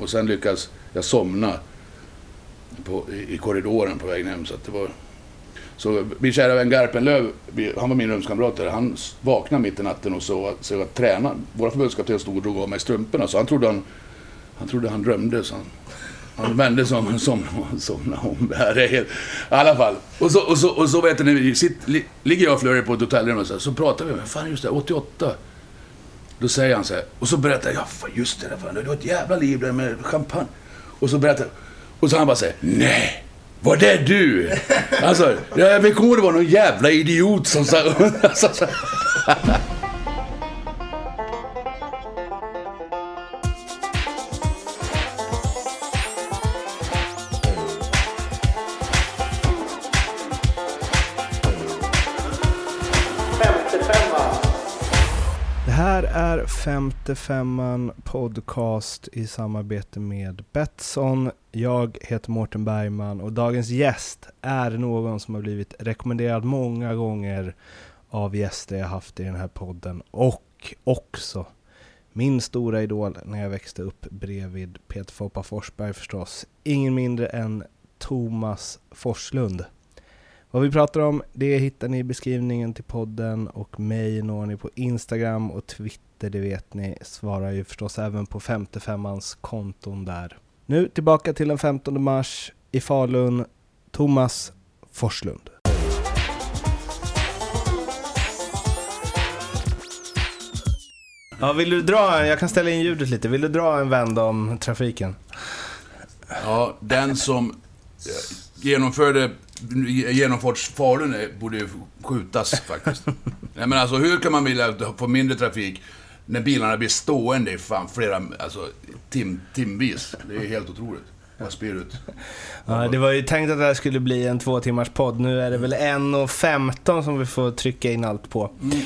Och sen lyckades jag somna på, i, i korridoren på vägen hem. Så att det var... Så min kära vän Garpenlöv, han var min rumskamrat där, han vaknade mitt i natten och såg att, att tränaren, våra förbundskapten stod och drog av mig strumporna. Så han trodde han, han, trodde han drömde. Så han, han vände sig om och somnade somnade om. Det här är helt... I alla fall. Och så, och så, och så vet ni, sitt, li, ligger jag och Flurry på ett hotellrum och så, här, så pratar vi. Men fan just det, 88. Då säger han så här, och så berättar jag, ja just det, där, fan, det var ett jävla liv där med champagne. Och så berättar och så han bara säger, nej, var det du? Alltså, jag kommer ihåg det var någon jävla idiot som sa... Alltså, femman podcast i samarbete med Betsson. Jag heter Mårten Bergman och dagens gäst är någon som har blivit rekommenderad många gånger av gäster jag haft i den här podden och också min stora idol när jag växte upp bredvid Peter Foppa Forsberg förstås. Ingen mindre än Thomas Forslund. Vad vi pratar om, det hittar ni i beskrivningen till podden och mig når ni på Instagram och Twitter, det vet ni. Svarar ju förstås även på 55ans konton där. Nu tillbaka till den 15 mars i Falun, Thomas Forslund. Ja, vill du dra, jag kan ställa in ljudet lite, vill du dra en vända om trafiken? Ja, den som genomförde genomfarts Falun borde ju skjutas faktiskt. Nej, men alltså hur kan man vilja få mindre trafik när bilarna blir stående i fan flera, alltså tim, timvis? Det är helt otroligt. Jag spyr ut. Ja, det var ju tänkt att det här skulle bli en två timmars podd. Nu är det väl 1.15 som vi får trycka in allt på. Mm.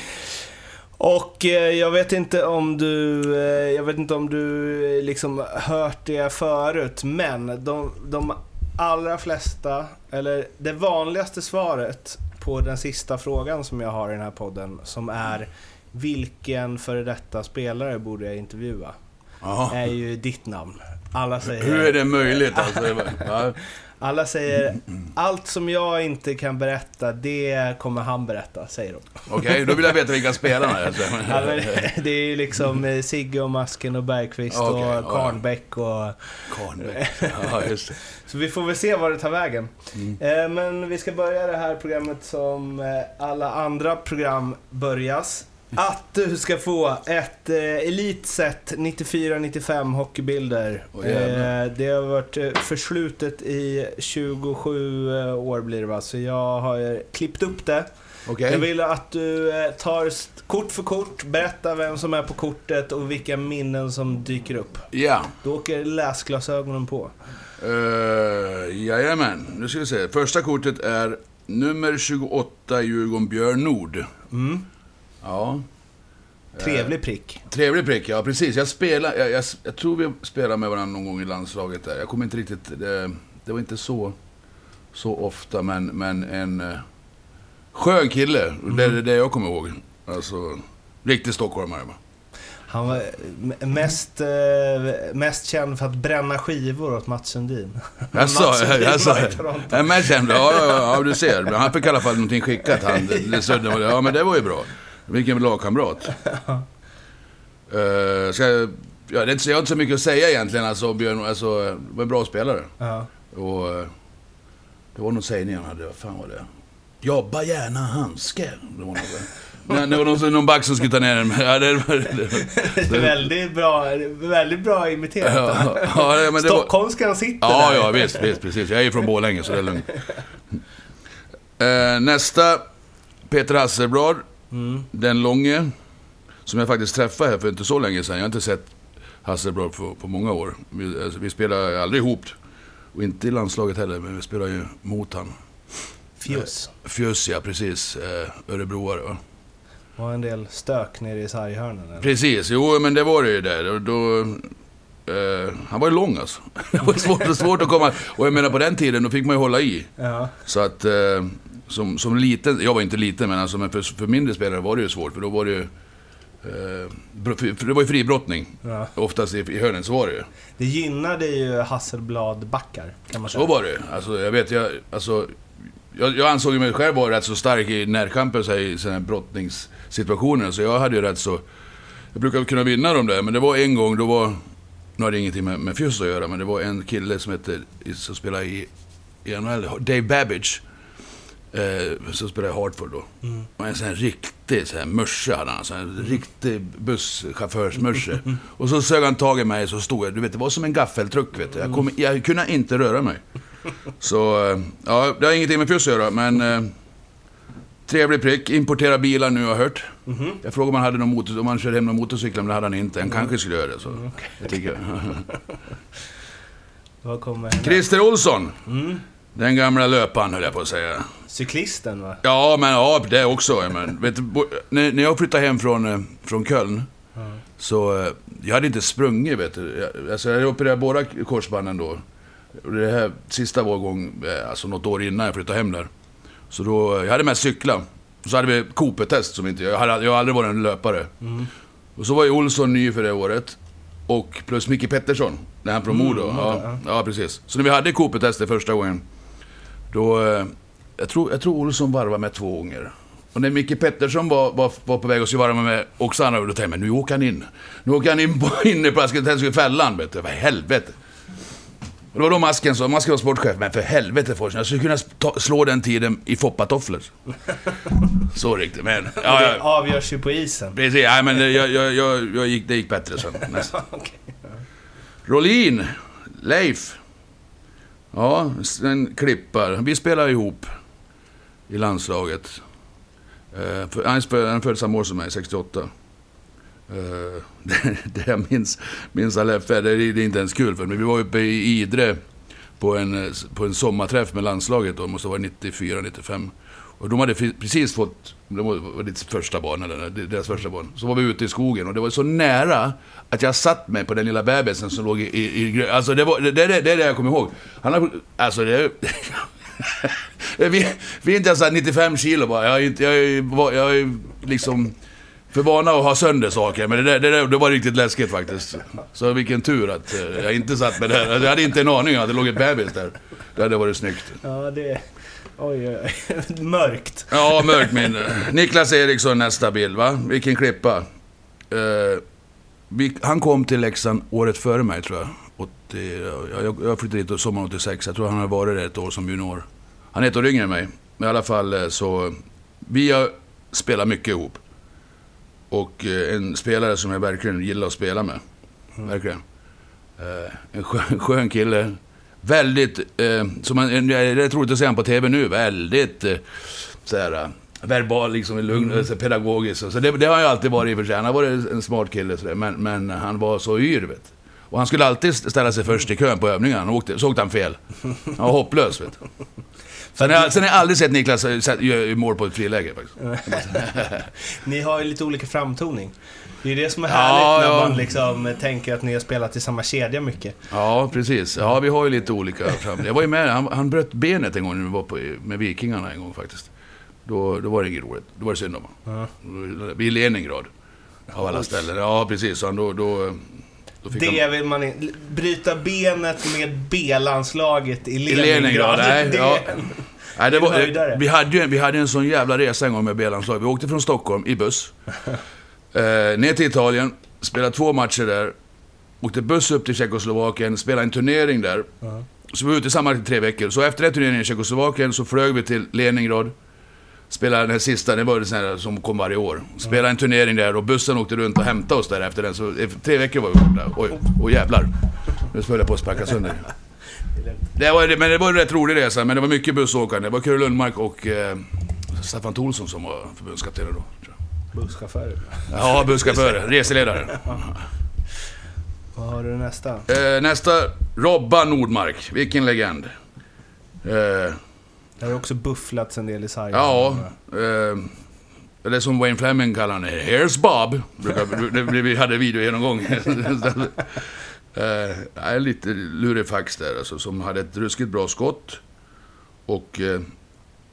Och eh, jag vet inte om du, eh, jag vet inte om du eh, liksom hört det förut, men de, de allra flesta, eller det vanligaste svaret på den sista frågan som jag har i den här podden, som är vilken före detta spelare borde jag intervjua? Jaha. Är ju ditt namn. Alla säger... Hur är det möjligt alltså? Ja, Alla säger allt som jag inte kan berätta, det kommer han berätta, säger de. Okej, då vill jag veta vilka spelarna är. Men, det är ju liksom eh, Sigge och Masken och Bergqvist ja. och Karnbäck och... Karnbäck. Ja, just det. Så vi får väl se var det tar vägen. Mm. Eh, Men vi ska börja det här programmet som eh, alla andra program börjas. Att du ska få ett eh, elitset 94-95 hockeybilder. Jävlar. eh, det har varit eh, förslutet i 27 eh, år blir det va, så jag har klippt upp det. Okej. Jag vill att du eh, tar kort för kort, berättar vem som är på kortet och vilka minnen som dyker upp. Ja. Då åker läsglasögonen på. Uh, jajamän, nu ska vi se. Första kortet är nummer 28, Djurgården Björn Nord. Mm. Ja. Trevlig prick. Trevlig prick, ja precis. Jag, spelar, jag, jag, jag tror vi spelade med varandra någon gång i landslaget där. Jag kommer inte riktigt... Det, det var inte så, så ofta, men, men en uh, skön kille. Det är det jag kommer ihåg. Alltså, riktig stockholmare. Han var m- mest, eh, mest känd för att bränna skivor åt Mats Sundin. Jaså, jaså. men känd, ja, ja, ja, du ser. Han fick i alla fall någonting skickat, han. Det, det, ja, men det var ju bra. Vilken lagkamrat. Uh, ska jag, ja, det är inte, jag har inte så mycket att säga egentligen. Alltså, Björn alltså, det var en bra spelare. Ja. Och eh, det var någon sägning han hade, vad fan var det? Jobba gärna handske. Det var, något, Nej, det var någon, någon back som skulle ta ner den. Ja, det, det, Det är väldigt bra, väldigt bra imiterat. ja, ja, men det var, Stockholmskan sitter Ja, där. ja, visst, visst, precis. Jag är ju från Borlänge, så det är lugnt. Eh, nästa, Peter Hasselblad, Mm. den långe, som jag faktiskt träffade här för inte så länge sedan. Jag har inte sett Hasselblad på, på många år. Vi, alltså, vi spelar aldrig ihop, och inte i landslaget heller, men vi spelar ju mot han. Fjus. Fjöss, ja, precis. Eh, Örebroare, va? var en del stök nere i sarghörnen. eller? Precis, jo men det var det ju där. Och Då, eh, han var ju lång alltså. Det var svårt, svårt att komma... Och jag menar på den tiden, då fick man ju hålla i. Ja. Så att eh, som, som liten, jag var inte liten men alltså men för, för mindre spelare var det ju svårt för då var det ju Eh, för det var ju fribrottning. Ja. Oftast i, i hörnen så var det ju. Det gynnade ju Hasselblad-backar, kan man säga. Så var det alltså, jag vet, jag, alltså, jag, jag ansåg mig själv vara rätt så stark i närkamper så här, i sådana här brottningssituationer. Så jag hade ju rätt så... Jag brukar kunna vinna dem där, men det var en gång, då var... Nu har det ingenting med, med Fjuss att göra, men det var en kille som hette, som spelade i, i NHL, Dave Babbage. Eh, som spelade i Hartford då. Mm. Och en sån här riktig så här mörse hade han. Så här, riktig busschaufförsmörse. Och så sög han tag i mig så stod jag, du vet det var som en gaffeltruck vet du. Jag, kom, jag kunde inte röra mig. Så, eh, ja, det har ingenting med Fjuss att göra, men... Eh, trevlig prick. Importera bilar nu har jag hört. Mhm. Jag frågade om han hade någon motor, om han körde hem någon motorcykel, men det hade han inte. Han kanske skulle göra det. Så. Jag tycker. Vad kommer? Christer Olsson. Mm. Den gamla löparen höll jag på att säga. Cyklisten, va? Ja, men ja, det också. Men, vet när, när jag flyttade hem från, eh, från Köln, Ja. så eh, jag hade inte sprungit, vet du. Jag, alltså, jag opererade båda korsbanden då. Det här sista var gång, eh, alltså något år innan jag flyttade hem där. Så då, jag hade med cykla. Och så hade vi Cooper-test som inte, jag, hade, jag har aldrig varit en löpare. Mm. Och så var ju Olsson ny för det året. Och plus Micke Pettersson, när han från Mm, Modo. Modo, ja, ja. ja, precis. Så när vi hade Cooper-testet första gången, då... eh, Jag tror, jag tror Olsson varvade med två gånger. Och när Micke Pettersson var, var, var på väg att varva med Oksana, då tänkte jag, men nu åker han in. Nu åker han in på innerplatsen, fällan, vet du. I helvete. Och det var då Masken sa, Masken var sportchef, men för helvete Forsen, jag skulle kunna ta, slå den tiden i foppatofflor. Så riktigt, men... Ja, Det avgörs ju på isen. precis, nej, men det, jag, jag, jag, jag gick, det gick bättre sen. Okej. Rolin, Leif. Ja, en klippar. Vi spelar ihop i landslaget. Eh, han är- han född samma år som mig, 68. Eh, det, det jag minns, minns av Leffe, det, är- det är inte ens kul för mig. vi var uppe i Idre på en, på en sommarträff med landslaget då, det måste vara 94, 95. Och de hade precis fått, det var ditt första barn, eller deras första barn. Så var vi ute i skogen och det var så nära att jag satt mig på den lilla bebisen som låg i... i, i alltså det, var, det, det, det är det jag kommer ihåg. Han har, alltså det... vi, vi är inte ens 95 kilo bara. Jag är, inte, jag är, jag är liksom för vana att ha sönder saker. Men det, där, det, där, det var riktigt läskigt faktiskt. Så vilken tur att eh, jag inte satt med det. Jag hade inte en aning om att det låg ett bebis där. Det hade varit snyggt. Ja, det... Oj, oj, oj. Mörkt. Ja, mörkt minne. Niklas Eriksson nästa bild, va? Vilken klippa. Eh, vi, han kom till Leksand året före mig, tror jag. 80, jag, jag flyttade dit sommaren 86. Jag tror han har varit där ett år som junior. Han är ett år yngre än mig. Men i alla fall eh, så... Vi har spelat mycket ihop. Och eh, en spelare som jag verkligen gillar att spela med. Verkligen. Eh, en skön, skön kille. Väldigt, eh, som man, det är roligt att se honom på TV nu, väldigt eh, såhär, eh, verbal, liksom lugn, mm. så pedagogisk. Så det, det har jag alltid varit i och för sig. Han har varit en smart kille, så men, men han var så yr, vet. Och han skulle alltid ställa sig först i kön på åkte, så åkte han fel. Han var hopplös, vet. Sen har jag, sen har jag aldrig sett Niklas eh, göra mål på ett friläge faktiskt. Ni har ju lite olika framtoning. Det är det som är Ja, härligt när ja. man liksom tänker att ni har spelat i samma kedja mycket. Ja, precis. Ja, vi har ju lite olika fram. Jag var ju med, han, han bröt benet en gång när vi var på, med Vikingarna en gång faktiskt. Då, då var det inget roligt. Då var det synd om honom. Ja. Leningrad. Av alla ställen. Ja, precis. Han, då, då, Det han... vill man inte... Bryta benet med B-landslaget i I Leningrad. Leningrad, nej. det, Ja. Nej, det var, vi, hade ju, vi hade en sån jävla resa en gång med B-landslaget. Vi åkte från Stockholm i buss. Eh, ner till Italien, spelade två matcher där. Åkte buss upp till Tjeckoslovakien, spelade en turnering där. Ja. Så vi var ute sammanlagt i tre veckor. Så efter den turneringen i Tjeckoslovakien så flög vi till Leningrad. Spelade den här sista, det var det här som kom varje år. Spelade en turnering där och bussen åkte runt och hämtade oss där efter den. Så tre veckor var vi borta. Oj, oj jävlar. Nu höll jag på att sparka sönder. Det var, men det var en rätt rolig resa, men det var mycket bussåkande. Det var Kurre Lundmark och eh, Staffan Tolsson som var förbundskapten då. Tror jag. Busschaufför. Ja, busschaufför, reseledare. Vad har du nästa? Eh, nästa, Robban Nordmark. Vilken legend. Eh, Det har också bufflats en del i sargen. Ja, eh, eller som Wayne Fleming kallar det, Here's Bob. Brukar- Vi hade video genomgång. eh, lite lurifax där alltså, som hade ett ruskigt bra skott. Och eh,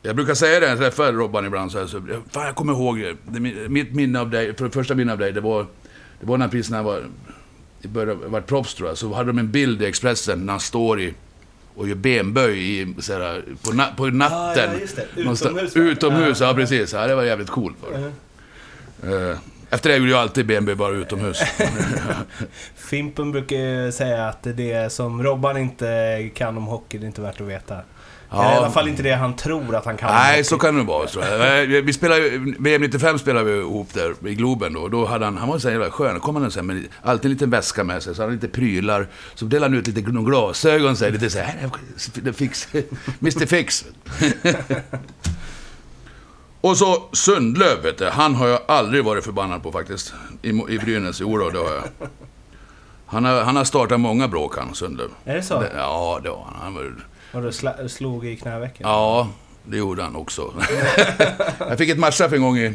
Jag brukar säga det när jag träffar Robban ibland så här, så, fan jag kommer ihåg, det, mitt minne av dig, för första minne av dig, det var, det var när jag var, i början, var proffs tror jag, så hade de en bild i Expressen när han står i och gör benböj i, såhär, på, na, på natten. Ah, ja, Utomhus? Utomhus, ja, Ja. precis. Ja, det var jävligt coolt. Var det. Mhm. Eh, Efter det gjorde jag alltid benböj bara utomhus. Fimpen brukar ju säga att det som Robban inte kan om hockey, det är inte värt att veta. Eller i alla fall inte det han tror att han kan Nej, så kan det nog vara. tror jag. Eh, Vi spelade ju, VM 95 spelade vi ihop där i Globen då. Då hade han, han var så jävla skön. Kom han här med alltid en liten väska med sig, så hade han lite prylar. Så delade han ut lite gl- glasögon, så här, lite så här, fix, Mr Fix. Och så Sundlöv, vet du, han har jag aldrig varit förbannad på faktiskt. I, i Brynäs, jo då, det har jag. Han har, han har startat många bråk han, Sundlöv. Är det så? Det, ja, det har han. han var, Och du slog i knävecken? Ja, det gjorde han också. jag fick ett matchstraff en gång i,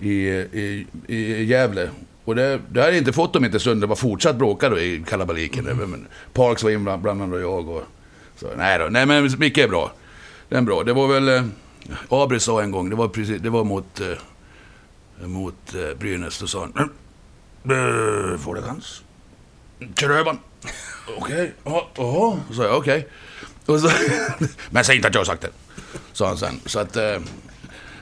i, i, i Gävle. Och det, det hade jag inte fått om inte Sundlöv var fortsatt bråka då i kalabaliken. Men Parks var inblandad och jag och... Så, nej då, nej men Micke är bra. Den är bra. Det var väl... Eh, Abri sa en gång, det var, precis, det var mot, eh, mot eh, Brynäs, då sa han... Får du chans? Över den. Okej, ja, jaha. Så sa jag okej. Och så, men säg inte att jag har sagt det. Sa han sen. Så att... Eh,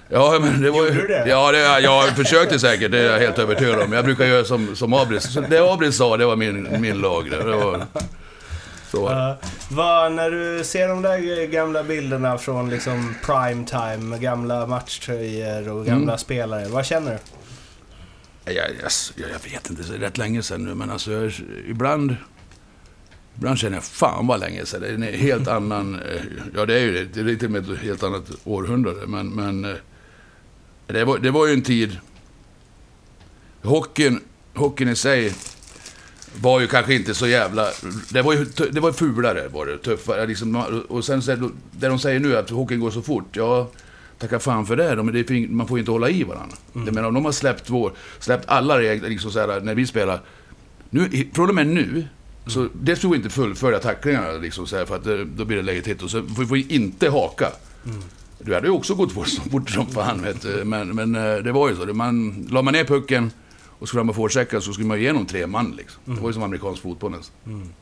ja, men det var ju... Gjorde du det? Ja, det, jag försökte säkert. Det är jag helt övertygad om. Jag brukar göra som, som Abris. Så det Abris sa, det var min, min lag. Det var, så var det. Ja. vad, när du ser de där gamla bilderna från liksom prime time gamla matchtröjor och gamla Mm. spelare, vad känner du? Jag, jag, jag vet inte, det är rätt länge sedan nu, men alltså jag, ibland... Ibland känner jag, fan vad länge sedan. Det är en helt annan... eh, Ja, det är ju det. Det är till och med ett helt annat århundrade. Men, men eh, det, var, det var ju en tid... Hockeyn, hockeyn i sig var ju kanske inte så jävla... Det var ju det var fulare, var det. Tuffare. Liksom, och sen det, de säger nu, att hockeyn går så fort. Ja, tacka fan för det. Men det är, man får ju inte hålla i varandra. Jag menar, om de har släppt, vår, släppt alla regler, liksom så här, när vi spelar. Nu, från och med nu, så det får vi inte fullfölja tacklingarna, liksom så här, för att då blir det läget hit. Och så får vi inte haka. Du hade ju också gått fort som, fort som fan, vet du. Men, men eh, det var ju så. Man, la man ner pucken och skulle man forechecka så skulle man igenom tre man liksom. Det var ju som amerikansk fotboll nästan.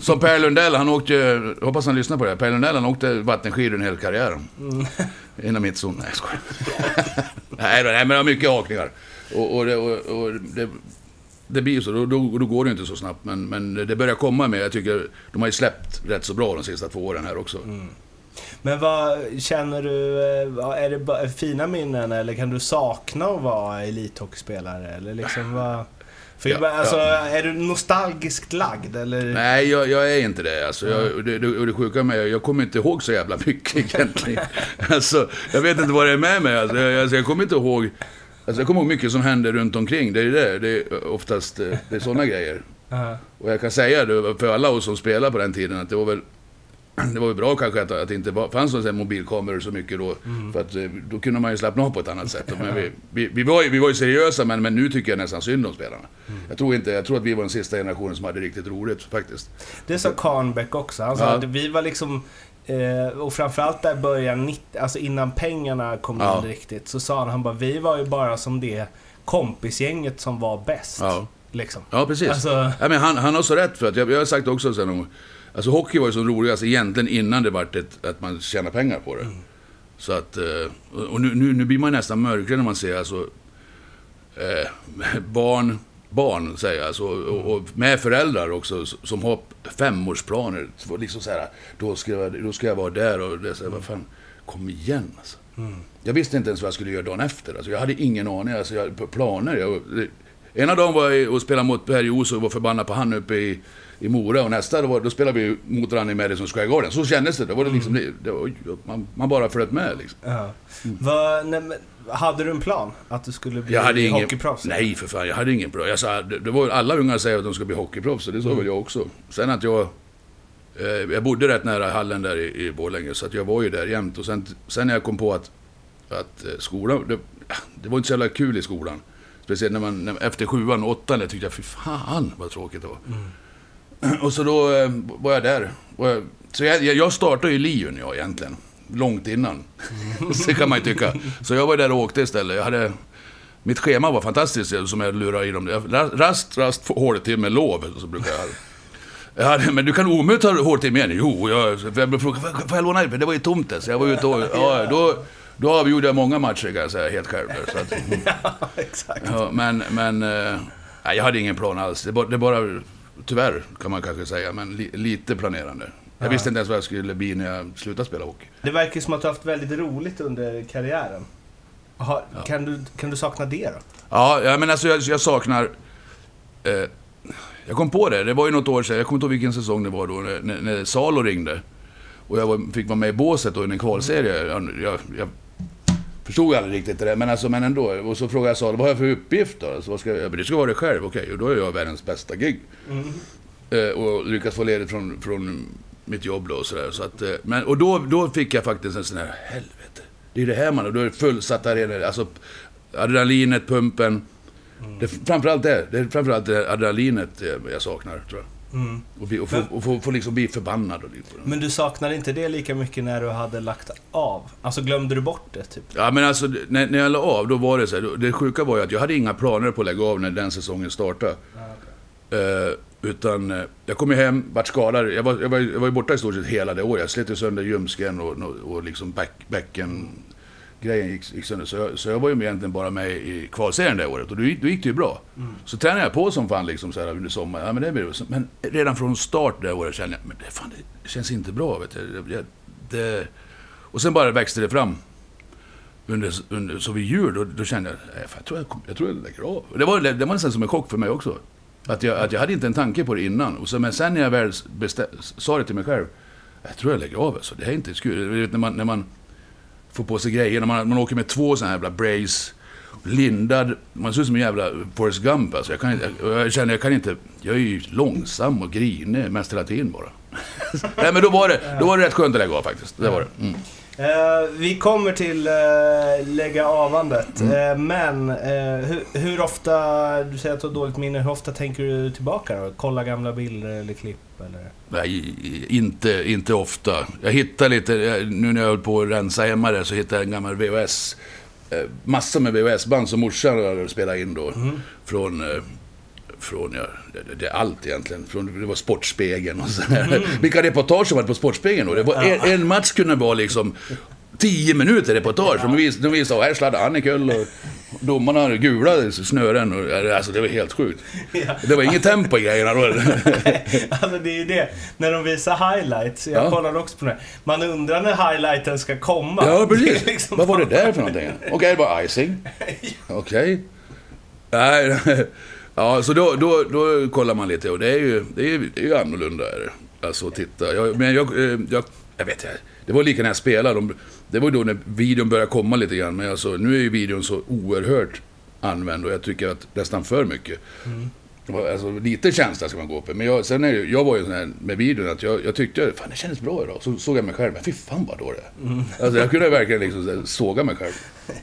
Som Per Lundell, han åkte hoppas han lyssnar på det här. Per Lundell, han åkte vattenskidor en hel karriär. Inom mittzon. Nej, jag skojar. nej, nej, men det har mycket hakningar. Och, och, det, och, och det, det blir ju så, då, då, då går det inte så snabbt. Men, men det börjar komma med, jag tycker, de har ju släppt rätt så bra de sista två åren här också. Men vad känner du, eh, är det bara fina minnen eller kan du sakna att vara elithockeyspelare? Eller liksom vad... För Ja, alltså, ja. är du nostalgiskt lagd eller? Nej, jag, jag är inte det. Alltså, jag, och det, det, det sjuka med jag kommer inte ihåg så jävla mycket egentligen. alltså, jag vet inte vad det är med mig. Alltså, jag, alltså, jag kommer inte ihåg... Alltså, jag kommer ihåg mycket som händer runt omkring. Det är det. Det är oftast eh, det är sådana grejer. Ja. Och jag kan säga det för alla oss som spelade på den tiden att det var väl... Det var väl bra kanske att, att det inte fanns här mobilkameror så mycket då. För att eh, då kunde man ju slappna av på ett annat sätt. Men vi, vi, vi, var, ju, vi var ju seriösa men, men nu tycker jag nästan synd om spelarna. Jag, tror inte, jag tror att vi var den sista generationen som hade riktigt roligt faktiskt. Det sa Kahnbeck också. Han sa Ja. att vi var liksom... Eh, och framförallt där början, 90, alltså innan pengarna kom Ja. in riktigt, så sa han, han bara, vi var ju bara som det kompisgänget som var bäst. Ja, Liksom. ja precis. Alltså, Ja, men han, han har så rätt för att jag, jag har sagt också sen om, Alltså hockey var ju som roligast egentligen innan det vart ett, att man tjänar pengar på det. Så att, eh, och nu, nu, nu blir man nästan mörkare när man ser alltså, eh, barn, barn säger jag, alltså, och, och med föräldrar också som har femårsplaner. Liksom så här, då, ska jag, då ska jag vara där och det, så här, vad fan, kom igen alltså. Jag visste inte ens vad jag skulle göra dagen efter. Alltså, jag hade ingen aning. Alltså, jag, planer. Jag, ena dagen var jag och spelade mot Per Joos och var förbannad på han uppe i, i Mora. Och nästa då, då spelade vi mot varandra i Madison Square Garden. Så kändes det. Då var det liksom, det, det var, man, man bara flöt med liksom. ja. Vad- nej, men, hade du en plan? Att du skulle bli Jag hade ingen... hockeyproffs? Nej, för fan. Jag hade ingen bra. Jag sa, det, det var, alla ungar säger att de ska bli hockeyproffs, och det sa väl jag också. Sen att jag... Eh, jag bodde rätt nära hallen där i, i Borlänge, så att jag var ju där jämt. Och sen, sen när jag kom på att, att eh, skolan... Det, det var inte så jävla kul i skolan. Speciellt när man, när, efter sjuan och åttan, jag tyckte jag, fy fan vad tråkigt det var. Och så då eh, var jag där. Jag, så jag, jag startade ju Liun, jag egentligen. långt innan. så kan man ju tycka. Så jag var där och åkte istället. Jag hade, mitt schema var fantastiskt som jag lurade i dem. Rast, rast, håltimme, lov. Så brukar jag jag hade, men du kan omöjligt ha håltimme igen. Jo, jag, för jag blev frågad, "Får- jag låna det? Det var ju tomt där, så jag var ute och... Ja, då, då avgjorde jag många matcher kan jag säga, helt själv. Så att, Exakt. Ja, men, men eh, nej, jag hade ingen plan alls. Det bara, det bara tyvärr kan man kanske säga, men li, lite planerande. Jag Ja. visste inte ens vad jag skulle bli när jag slutade spela hockey. Det verkar som att du har haft väldigt roligt under karriären. Har, kan, du, kan du sakna det då? Ja, ja men alltså jag, jag saknar... Eh, jag kom på det, det var ju något år sedan, jag kommer inte ihåg vilken säsong det var då, när- när Salo ringde. Och jag var, fick vara med i båset då i en kvalserie. Jag, jag, jag förstod aldrig riktigt det där, men, alltså, men ändå. Och så frågade jag Salo, vad har jag för uppgift då? Alltså, vad ska jag, bara, det ska vara det själv, okej. Och då är jag världens bästa gig. Eh, och lyckas få ledigt från, från mitt jobb då och sådär. Så att, eh, men, och då, då fick jag faktiskt en sån här, helvete. Det är det här man, och då är det fullsatt arena. Alltså adrenalinet, pumpen. Det, är framförallt det. Det är framförallt det adrenalinet eh, jag saknar, tror jag. Mm. Och, bli- och, få, och få, få liksom bli förbannad och det. Men du saknar inte det lika mycket när du hade lagt av? Alltså glömde du bort det typ? Ja men alltså, när, när jag la av, då var det så här, Det sjuka var ju att jag hade inga planer på att lägga av när den säsongen startade. Eh, utan eh, jag kom ju hem, vart skadad. Jag var, jag, var, jag var ju borta i stort sett hela det året. Jag slet sönder ljumsken och, och, och liksom back, bäcken... Grejen gick, gick sönder. Så jag, så jag var ju egentligen bara med i kvalserien det året. Och då, gick- då gick det ju bra. Så tränade jag på som fan liksom så här under sommaren. Ja, men, det blir, men redan från start det året kände jag, men det, fan, det känns inte bra. Vet du. Jag, det, och sen bara växte det fram. Under, under, så vid jul, då, då kände jag, jag tror jag, jag tror jag lägger av. Det var, det var nästan som en chock för mig också. Att jag, att jag hade inte en tanke på det innan. Och så, men sen när jag väl bestä, sa det till mig själv, jag tror jag lägger av alltså. Det här är inte kul. När man, när man Få på sig grejer, man, man åker med två sådana här jävla brace, lindad, man ser ut som en jävla Forrest Gump alltså. Jag, kan jag, jag känner, jag kan inte, jag är ju långsam och grinig mest hela tiden bara. Nej men då var det, då var det rätt skönt att lägga av faktiskt. Det var det. Mm. Eh, vi kommer till eh, lägga avandet. Mm. Eh, men eh, hur, hur ofta, du säger att du har dåligt minne, hur ofta tänker du tillbaka då? Kolla gamla bilder eller klipp eller? Nej, inte, inte ofta. Jag hittade lite, jag- nu när jag höll på att rensa hemma där, så hittade jag en gammal VHS. eh, Massor med VHS-band som morsan hade spelat in då. Från, eh, från ja, det, det är allt egentligen. Från, det var Sportspegeln och sådär. Vilka reportage som var på Sportspegeln då. Det var, en, en match kunde vara liksom tio minuter reportage. De visade, de visade här sladdade han i kull och domarna gula snören. Och, alltså det var helt sjukt. Ja. Det var inget tempo i grejerna då. alltså det är ju det, när de visar highlights, jag Ja. kollade också på det. Man undrar när highlighten ska komma. Ja, precis. liksom Vad var det där för någonting? Okej, det var icing. Okej. Nej, ja, så då, då, då kollar man lite och det är ju, det är, det är ju annorlunda. Är det. Alltså att titta. Jag, men jag, eh, jag, jag vet inte. Det var lika när jag spelade. De, det var då när videon började komma lite grann. Men alltså, nu är ju videon så oerhört använd och jag tycker att nästan för mycket. Alltså, lite känsla ska man gå på. Men jag, sen är det, jag var ju sån här med videon att jag, jag tyckte fan det kändes bra idag. Så såg jag mig själv, men fy fan vad dålig jag är. Alltså jag kunde verkligen liksom så här såga mig själv.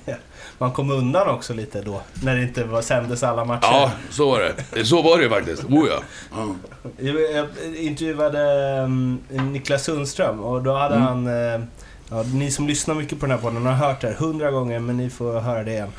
Man kom undan också lite då, när det inte var, sändes alla matcher. Ja, så var det. Så var det faktiskt. Oh ja. ja. Jag intervjuade um, Niklas Sundström och då hade Mm. han... eh, ja, ni som lyssnar mycket på den här podden har hört det här hundra gånger, men ni får höra det igen.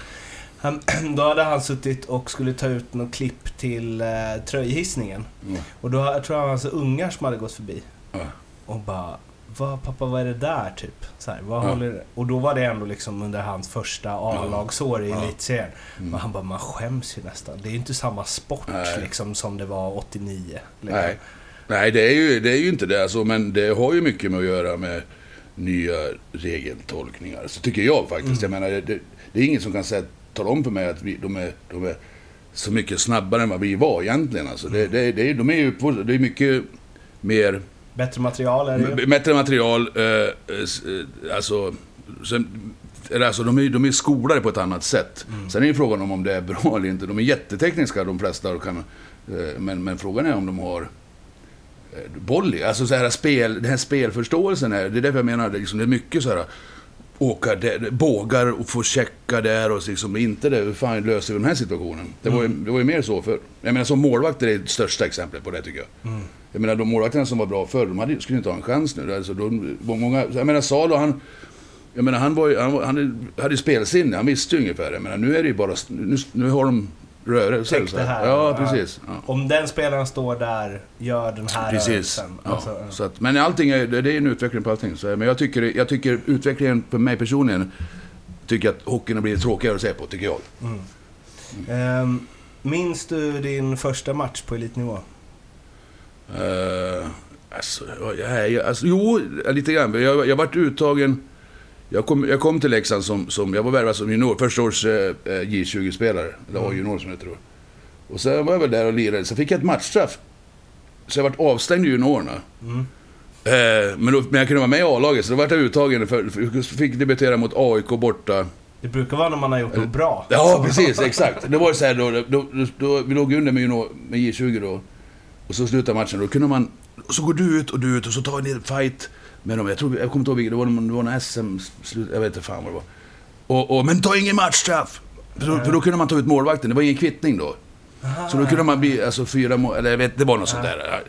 Han, då hade han suttit och skulle ta ut något klipp till uh, tröjhissningen. Mm. Och då jag tror jag hans ungar som hade gått förbi. Ja. Och bara... Vad, pappa, vad är det där? Typ. Så här, vad Ja. håller det? Och då var det ändå liksom under hans första A-lagsår i Ja. elitserien. Mm. Men han bara, man skäms ju nästan. Det är ju inte samma sport Nej. liksom som det var 89. Liksom. Nej. Nej, det är, ju, det är ju inte det. Alltså, men det har ju mycket med att göra med nya regeltolkningar. Så tycker jag faktiskt. Jag menar, det, det är ingen som kan säga, tala om för mig att vi, de, är, de är så mycket snabbare än vad vi var egentligen. Alltså, det, det, det, är- de är ju på, det är mycket mer Bättre material är det ju. Bättre material, eh, eh, eh, alltså... Sen, eller alltså de, är, de är skolade på ett annat sätt. Sen är ju frågan om, om det är bra eller inte. De är jättetekniska de flesta. Och kan, eh, men, men frågan är om de har i. Alltså så här spel, den här spelförståelsen. Är, det är därför jag menar, det, liksom, det är mycket så här... åka där, bågar och få checka där och liksom inte det. Hur fan löser vi den här situationen? Det var, ju, det var ju mer så för Jag menar som målvakter är det största exemplet på det tycker jag. Mm. Jag menar de målvakterna som var bra förr, de hade, skulle inte ha en chans nu. Alltså, de, många, jag menar Salo han... Jag menar han, var, ju- han, han hade ju spelsinne, han visste ju ungefär. Jag menar nu är det ju bara... Nu, nu har de rörelse. Tänk så det här. Ja, precis. Ja. Om den spelaren står där, gör den här Precis. rörelsen. Ja. Alltså, Så att, men allting är, det är en utveckling på allting. Så, men jag tycker, jag tycker utvecklingen för mig personligen, tycker att hockeyn har blivit tråkigare att se på, tycker jag. mm. Ehm, minns du din första match på elitnivå? Uh, alltså, jag, jag, alltså, jo, lite grann. Jag, jag varit uttagen... Jag kom, jag kom till Leksand som, som... Jag var värvad som junior, första års eh, J20-spelare. Eller Mm. A-junior som jag tror. Och sen var jag väl där och lirade. Så fick jag ett matchstraff. Så jag vart avstängd i juniorerna. Mm. Eh, men, då, men jag kunde vara med i A-laget, så då vart jag uttagen. För, för, fick debutera mot AIK borta. Det brukar vara när man har gjort något bra. Ja, precis. Exakt. Det var så här då, då, då, då vi låg under med, junior- med J20 då. Och så slutade matchen. Då kunde man... Så går du ut och du ut och så tar ni en fight med dem. Jag, tror, jag kommer inte ihåg vilket, det var, det var någon SM-slut. Jag vet inte fan vad det var. Och, och, men ta ingen matchstraff! För, då- för då kunde man ta ut målvakten. Det var ingen kvittning då. Så då kunde man bli alltså, fyra mål... Eller jag vet, det var något sånt där.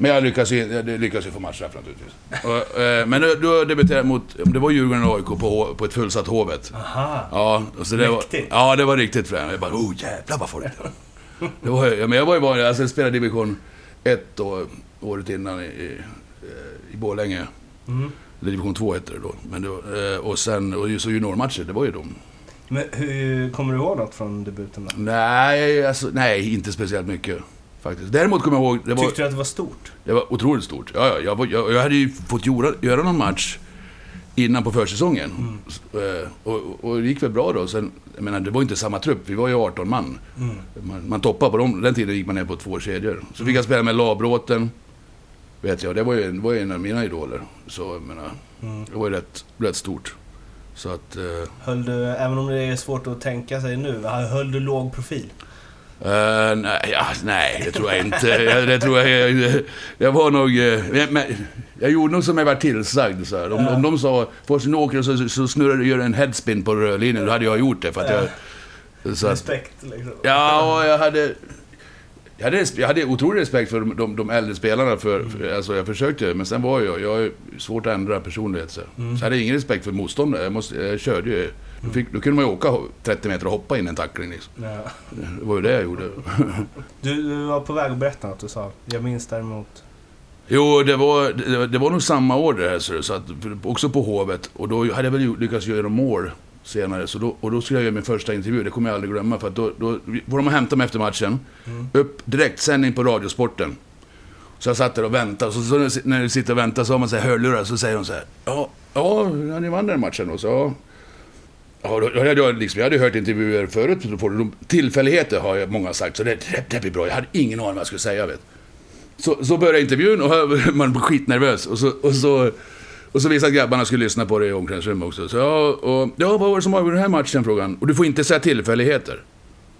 Men jag lyckades ju, jag lyckades ju få matchstraff naturligtvis. Och, eh, men då, då debuterade jag mot... Det var Djurgården och AIK på, på ett fullsatt Hovet. Aha. Ja, så det var, ja, det var riktigt fränt. Jag bara, oh jävlar vad folk det var. det var. ja, Men jag var ju vanlig, alltså jag spelade division 1 då, året innan i, i, i Borlänge. Mm. Eller division 2 hette det då. Men var, eh, och sen, och så juniormatcher, det var ju de. Men hur, kommer du ihåg något från debuten då? Nej, alltså, nej, inte speciellt mycket. Faktiskt. Däremot kommer jag ihåg, det var, Tyckte du att det var stort? det var otroligt stort. Ja, ja, jag, jag, jag hade ju fått göra, göra någon match innan på försäsongen. Eh, Och, och det gick väl bra då. Sen, jag menar, det var inte samma trupp, vi var ju 18 man. Mm. Man, man toppade på dem, den tiden gick man ner på två kedjor. Så fick jag spela med Labråten. Vet jag, det var ju, det var ju en av mina idoler. Så jag menar, Mm. det var ju rätt, rätt stort. Så att... eh, Höll du, även om det är svårt att tänka sig nu, höll du låg profil? Eh, nej, ja, nej, det tror jag inte. Jag, det tror jag, jag, jag var nog... eh, men, jag gjorde nog som jag var tillsagd. Så här. Om, Ja. om de sa först nu åker så, så snurrar du gör en headspin på rörlinjen, då hade jag gjort det. För att jag, så att, Respekt liksom. ja, och jag hade... Jag hade, jag hade otrolig respekt för de, de äldre spelarna. För, för, alltså jag försökte, men sen var jag... Jag ju svårt att ändra personlighet. Så, Mm. så jag hade ingen respekt för motståndare. Jag, måste, jag körde ju... Då, fick, då kunde man ju åka 30 meter och hoppa in en tackling. Liksom. Ja. Det var ju det jag gjorde. Du, du var på väg att berätta något du sa. Jag minns däremot. Jo, det var, det, det var nog samma år det här, så, att, också på Hovet. Och då hade jag väl lyckats göra mål senare. Så då, och då skulle jag göra min första intervju, det kommer jag aldrig glömma. För att då, då var de och hämtade mig efter matchen. Mm. Upp direkt, sändning på Radiosporten. Så jag satt där och väntade. Så, så när- du sitter och väntar så har man så här hörlurar, så säger de så här. Ja, ja, ni vann den matchen då. Så, ja. Ja, då, hade jag, liksom, jag hade hört intervjuer förut. Tillfälligheter har jag många sagt, så det, det, det blir bra. Jag hade ingen aning vad jag skulle säga. Vet. Så, så började intervjun och man var skitnervös. Och så, och så, och så visade att grabbarna skulle lyssna på det i omklädningsrummet också. Så ja, och, ja, vad var det som avgjorde den här matchen? Frågan. Och du får inte säga tillfälligheter.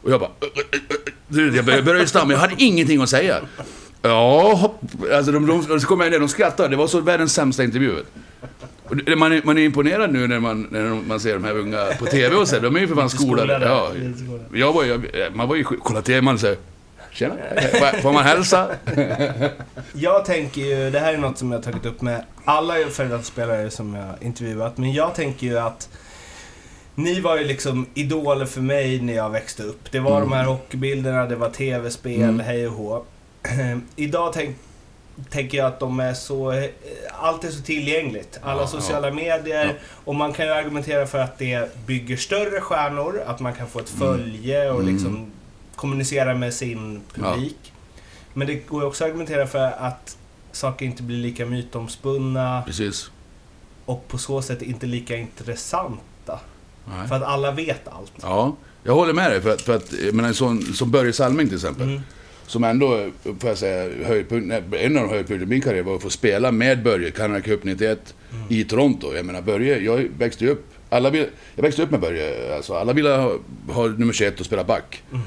Och jag bara... Jag började, stamma, jag hade ingenting att säga. Ja, alltså de, de, så kom jag ner, de skrattade. Det var så världens sämsta intervju. Man, är, man är imponerad nu när man, när man ser de här unga på TV och så. De är ju för fan skolade. Ja, jag var ju, man var ju, kolla till man säger Tjena, får- man hälsa? Jag tänker ju, det här är något som jag har tagit upp med alla före spelare som jag intervjuat, men jag tänker ju att ni var ju liksom idoler för mig när jag växte upp. Det var Mm. de här hockeybilderna, det var tv-spel, Mm. hej och hå. Idag tänk, tänker jag att de är så... Allt är så tillgängligt. Alla Ja, sociala medier. Ja. Och man kan ju argumentera för att det bygger större stjärnor, att man kan få ett Mm. följe och Mm. liksom kommunicera med sin publik. Men det går också att argumentera för att saker inte blir lika mytomspunna Precis. och på så sätt inte lika intressanta. Nej. För att alla vet allt. Ja, jag håller med dig. För att, för att menar, en sån, som Börje Salming till exempel. Mm. Som ändå, får jag säga, höjdpunkt, en av de höjdpunkterna i min karriär var att få spela med Börje, Canada Cup 91, Mm. i Toronto. Jag menar, Börje, jag växte ju upp, alla vill, jag växte upp med Börje. Alltså, alla ville ha, ha nummer 21 och spela back. Mm.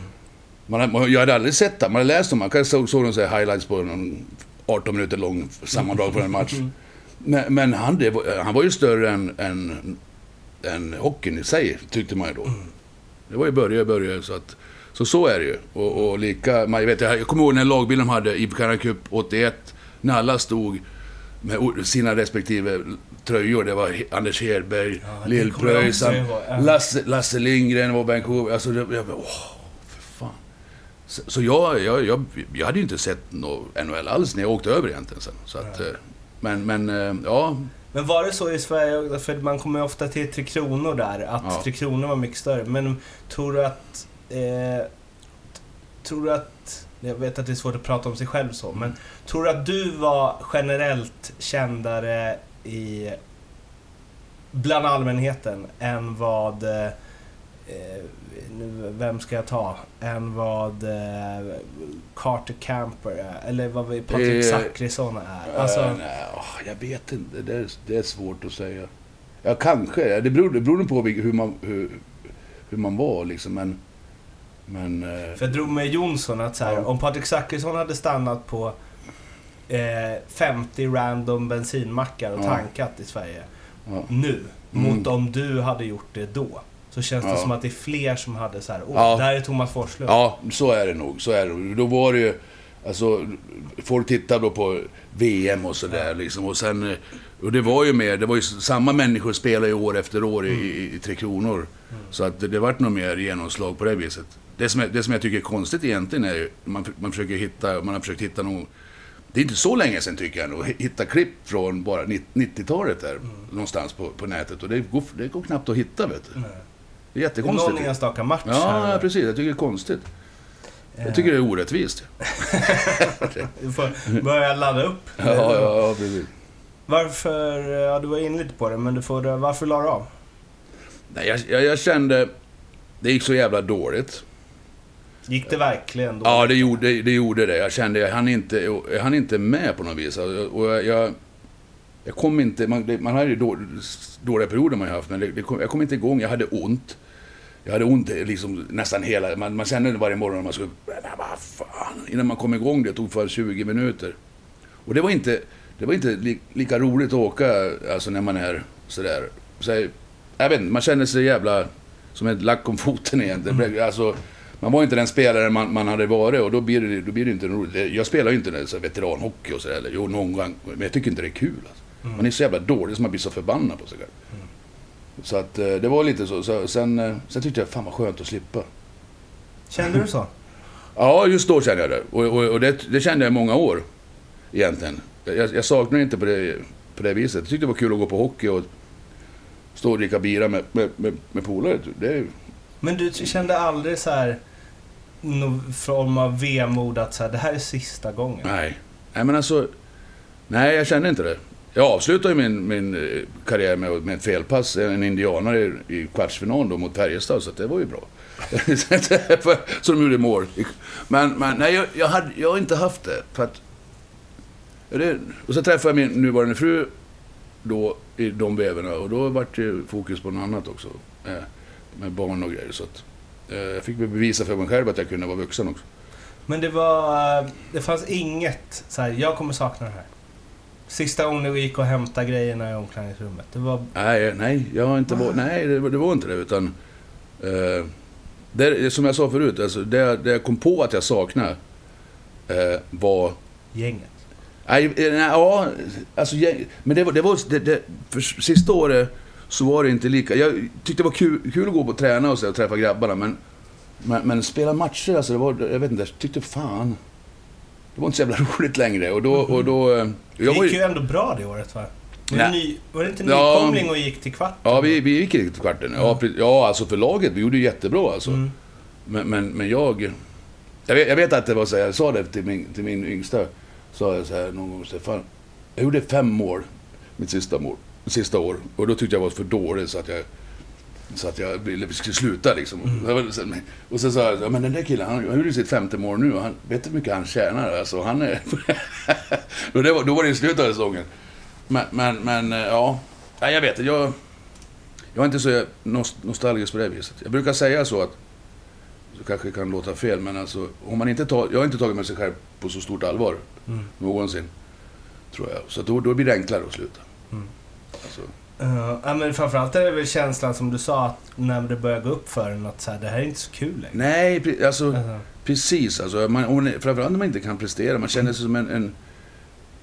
Man, man, jag hade aldrig sett det, man hade läst dem, man kanske såg, såg någon så highlights på någon 18 minuter lång sammandrag från en match. Men, men han, det var, han var ju större än, än än hockeyn i sig, tyckte man ju då. Det var ju börja, börja, så att... Så så är det ju. Och, och lika, man, jag, vet, jag kommer ihåg den lagbilden de hade i Canada Cup 81, när alla stod med sina respektive tröjor. Det var Anders Hedberg, Ja, Lill-Pröjsarn. Lasse, Lasse Lindgren var Vancouver. Alltså, det, jag åh. Så, så jag, jag, jag, jag hade ju inte sett något NHL alls när jag åkte över egentligen sen. Så att, eh, men, men, eh, ja. Men var det så i Sverige, för man kommer ju ofta till Tre Kronor där, att Ja. Tre Kronor var mycket större. Men tror du att... Eh, tror du att... Jag vet att det är svårt att prata om sig själv så, men tror du att du var generellt kändare i... Bland allmänheten än vad... Eh, nu, vem ska jag ta? Än vad eh, Carter Camper är? Eller vad vi- Patrik Eh, Zackrisson är? Alltså, eh, nej, åh, jag vet inte. Det är, det är svårt att säga. Ja, kanske. Det beror, det beror på hur man, hur, hur man var liksom. Men... men eh, För jag drog med Jonsson att så här, Ja. om Patrik Zackrisson hade stannat på eh, 50 random bensinmackar och Ja. tankat i Sverige ja. nu, Mm. mot om du hade gjort det då. Så känns det Ja. som att det är fler som hade så här, åh, Ja. där är Thomas Forslund. Ja, så är det nog. Så är det. Då var det ju... Alltså, folk tittade då på VM och sådär liksom. Och sen... eh, Och det var ju mer... Det var ju samma människor spelade ju år efter år i, i, i Tre Kronor. Så att det, det vart nog mer genomslag på det viset. Det som, jag- det som jag tycker är konstigt egentligen är ju... Man, man försöker hitta... Man har försökt hitta nog... Det är inte så länge sedan tycker jag nog. Hitta klipp från bara 90-talet där. Någonstans på, på nätet. Och det går, det går knappt att hitta vet du. Nej. Det är jättekonstigt. Någon enstaka match. Ja, där. precis. Jag tycker det är konstigt. Eh, Jag tycker det är orättvist. Du får börja ladda upp. Ja, ja, ja precis. Varför, ja du var inne lite på det, men du får, varför la du av? Nej, jag, jag, jag kände... Det gick så jävla dåligt. Gick det verkligen då? Ja, det gjorde det. gjorde det. Jag kände jag hann inte, jag hann inte med på något vis. Och och jag, jag, jag kom inte... Man, man har ju då, dåliga perioder man har haft, men det, det kom, jag kom inte igång. Jag hade ont. Jag hade ont liksom nästan hela... Man, man kände det varje morgon när man skulle... Men vad fan! Innan man kom igång det tog för 20 minuter. Och det var inte, det var inte li, lika roligt att åka alltså när man är sådär. Så jag, vet inte, man känner sig jävla som ett lack om foten egentligen. Alltså, man var inte den spelare man, man hade varit och då blir det, då blir det inte roligt. Jag spelar ju inte så veteranhockey och sådär. eller Jo, någon gång. Men jag tycker inte det är kul. Alltså. Man är så jävla dålig så man blir så förbannad på sig själv. Så att eh, det var lite så. så sen, eh, sen tyckte jag fan vad skönt att slippa. Kände du så? Ja, just då kände jag det. Och, och, och det, det kände jag i många år. Egentligen. Jag, jag saknar inte på det, på det viset. Jag tyckte det var kul att gå på hockey och stå och dricka bira med, med, med, med polare. Det Men du kände aldrig så här någon form av vemod att så här, det här är sista gången? nej. Nej, men alltså... Nej, jag kände inte det. Jag avslutade ju min, min eh, karriär med, med ett felpass, eh, en indianare i, i kvartsfinal då mot Färjestad, så att det var ju bra. så de gjorde mål. Men, men nej, jag, jag, hade, jag har inte haft det. För att, det och så träffade jag min nuvarande fru då i de vevorna och då vart det fokus på något annat också. Eh, med barn och grejer. Så att, jag fick bevisa för mig själv att jag kunde vara vuxen också. Men det var... Det fanns inget så här, jag kommer sakna det här. Sista gången du gick och hämtade grejerna i omklädningsrummet. Det var... Nej, nej, jag har inte varit, nej det, var- det var inte det utan... Eh, det, som jag sa förut, alltså, det, det jag kom på att jag saknade eh, var... Gänget. Nej, eh, nej, ja, alltså, jag, men det var... Det var det, det, för sista året så var det inte lika... Jag tyckte det var kul, kul att gå på och träna och, så, och träffa grabbarna, men, men, men spela matcher, alltså, det var... Jag vet inte, jag tyckte fan... Det var inte så jävla roligt längre och då... Och då eh, Det jag var gick ju, ju ändå bra det året va? Var det, ny, var det inte Ja. nykomling och gick till kvart? ja, vi, vi gick riktigt kvarten. Ja, pre- ja, alltså för laget, vi gjorde ju jättebra alltså. Mm. Men, men, men jag... Jag vet, jag vet att det var så här, jag sa det till min, till min yngsta. Sa jag så här någon gång, så här, fan, jag gjorde fem mål mitt sista, mål, sista år. Och då tyckte jag var för dålig så att jag... Så att jag ville vi skulle sluta liksom. Så- Och så sa jag, ja, men den där killen, han, han gjorde sitt femte mål nu och han, vet du hur mycket han tjänar? Alltså han är... och det var, då var det i slutet av säsongen. Men, men, men eh, ja. Nej, jag vet inte, jag... Jag är inte så nost- nostalgisk på det viset. Jag brukar säga så att så kanske det kan låta fel, men alltså om man inte tar, jag har inte tagit med sig själv på så stort allvar Mm. någonsin. Tror jag. Så då, då blir det enklare att sluta. Mm. Alltså, Uh, ja, men framförallt är det väl känslan som du sa att när det börjar gå upp för en att så här, det här är inte så kul längre. Nej, alltså, Alltså, precis. Alltså, man, framförallt när man inte kan prestera. Man känner sig som en, en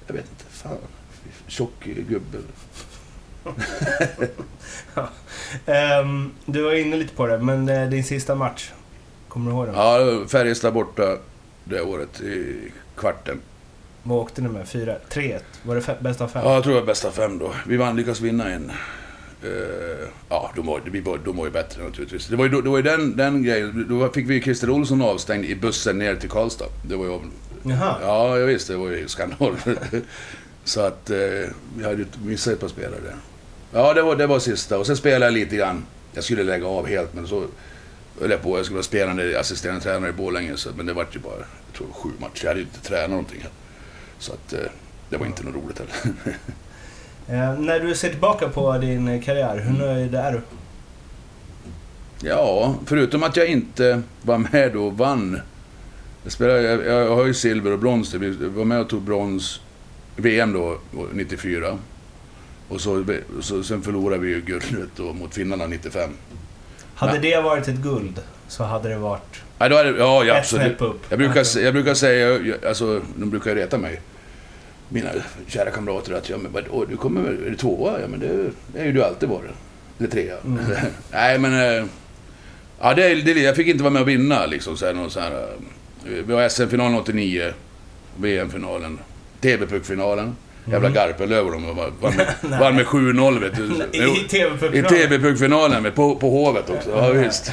jag vet inte, fan, tjock gubbe. Ehm, du var inne lite på det, men eh, din sista match. Kommer du ihåg den? Ja, Färjestad borta det året i kvarten. Vad åkte ni med? 4? 3-1? Var det fe- bäst av fem? Ja, jag tror det var bästa fem då. Vi vann, lyckades vinna en. Eh, ja, de var, vi var, de var ju bättre naturligtvis. Det var ju, det var ju den, den grejen. Då fick vi Christer Olsson avstängd i bussen ner till Karlstad. Det var ju... Jaha. Ja, jag visste. Det var ju skandal. Så att eh, vi hade ju missat ett par spelare där. Ja, det var, det var sista. Och sen spelade jag lite grann. Jag skulle lägga av helt, men så höll jag på. Jag skulle vara spelande assisterande tränare i Borlänge, så, men det var ju bara jag tror, sju matcher. Jag hade ju inte tränat någonting. Så att eh, det var inte något roligt heller. Eh, när du ser tillbaka på din karriär, hur nöjd är du? Ja, förutom att jag inte var med och vann. Jag, spelade, jag, jag har ju silver och brons. Jag var med och tog brons VM då, 94. Och så, så, sen förlorade vi ju guldet då mot finnarna 95. Hade Nej. det varit ett guld så hade det varit Ja, då är det, ja, ja ett absolut. snäpp upp. Jag brukar, jag brukar säga, jag- alltså, de brukar ju reta mig. Mina kära kamrater att, ja men vadå, du kommer väl, är du tvåa? Ja men det, det är ju du alltid varit. Eller trea. Mm. Nej men, eh, ja det, det, jag fick inte vara med och vinna liksom. Så här, någon så här, eh, vi var SM-finalen 89, VM-finalen, TV-puckfinalen. Jävla Mm. Garpenlöv och de var, var med, var med 7-0 vet du. I I TV-puckfinalen? TV-puckfinalen, med- på, på Hovet också. Ja, visst.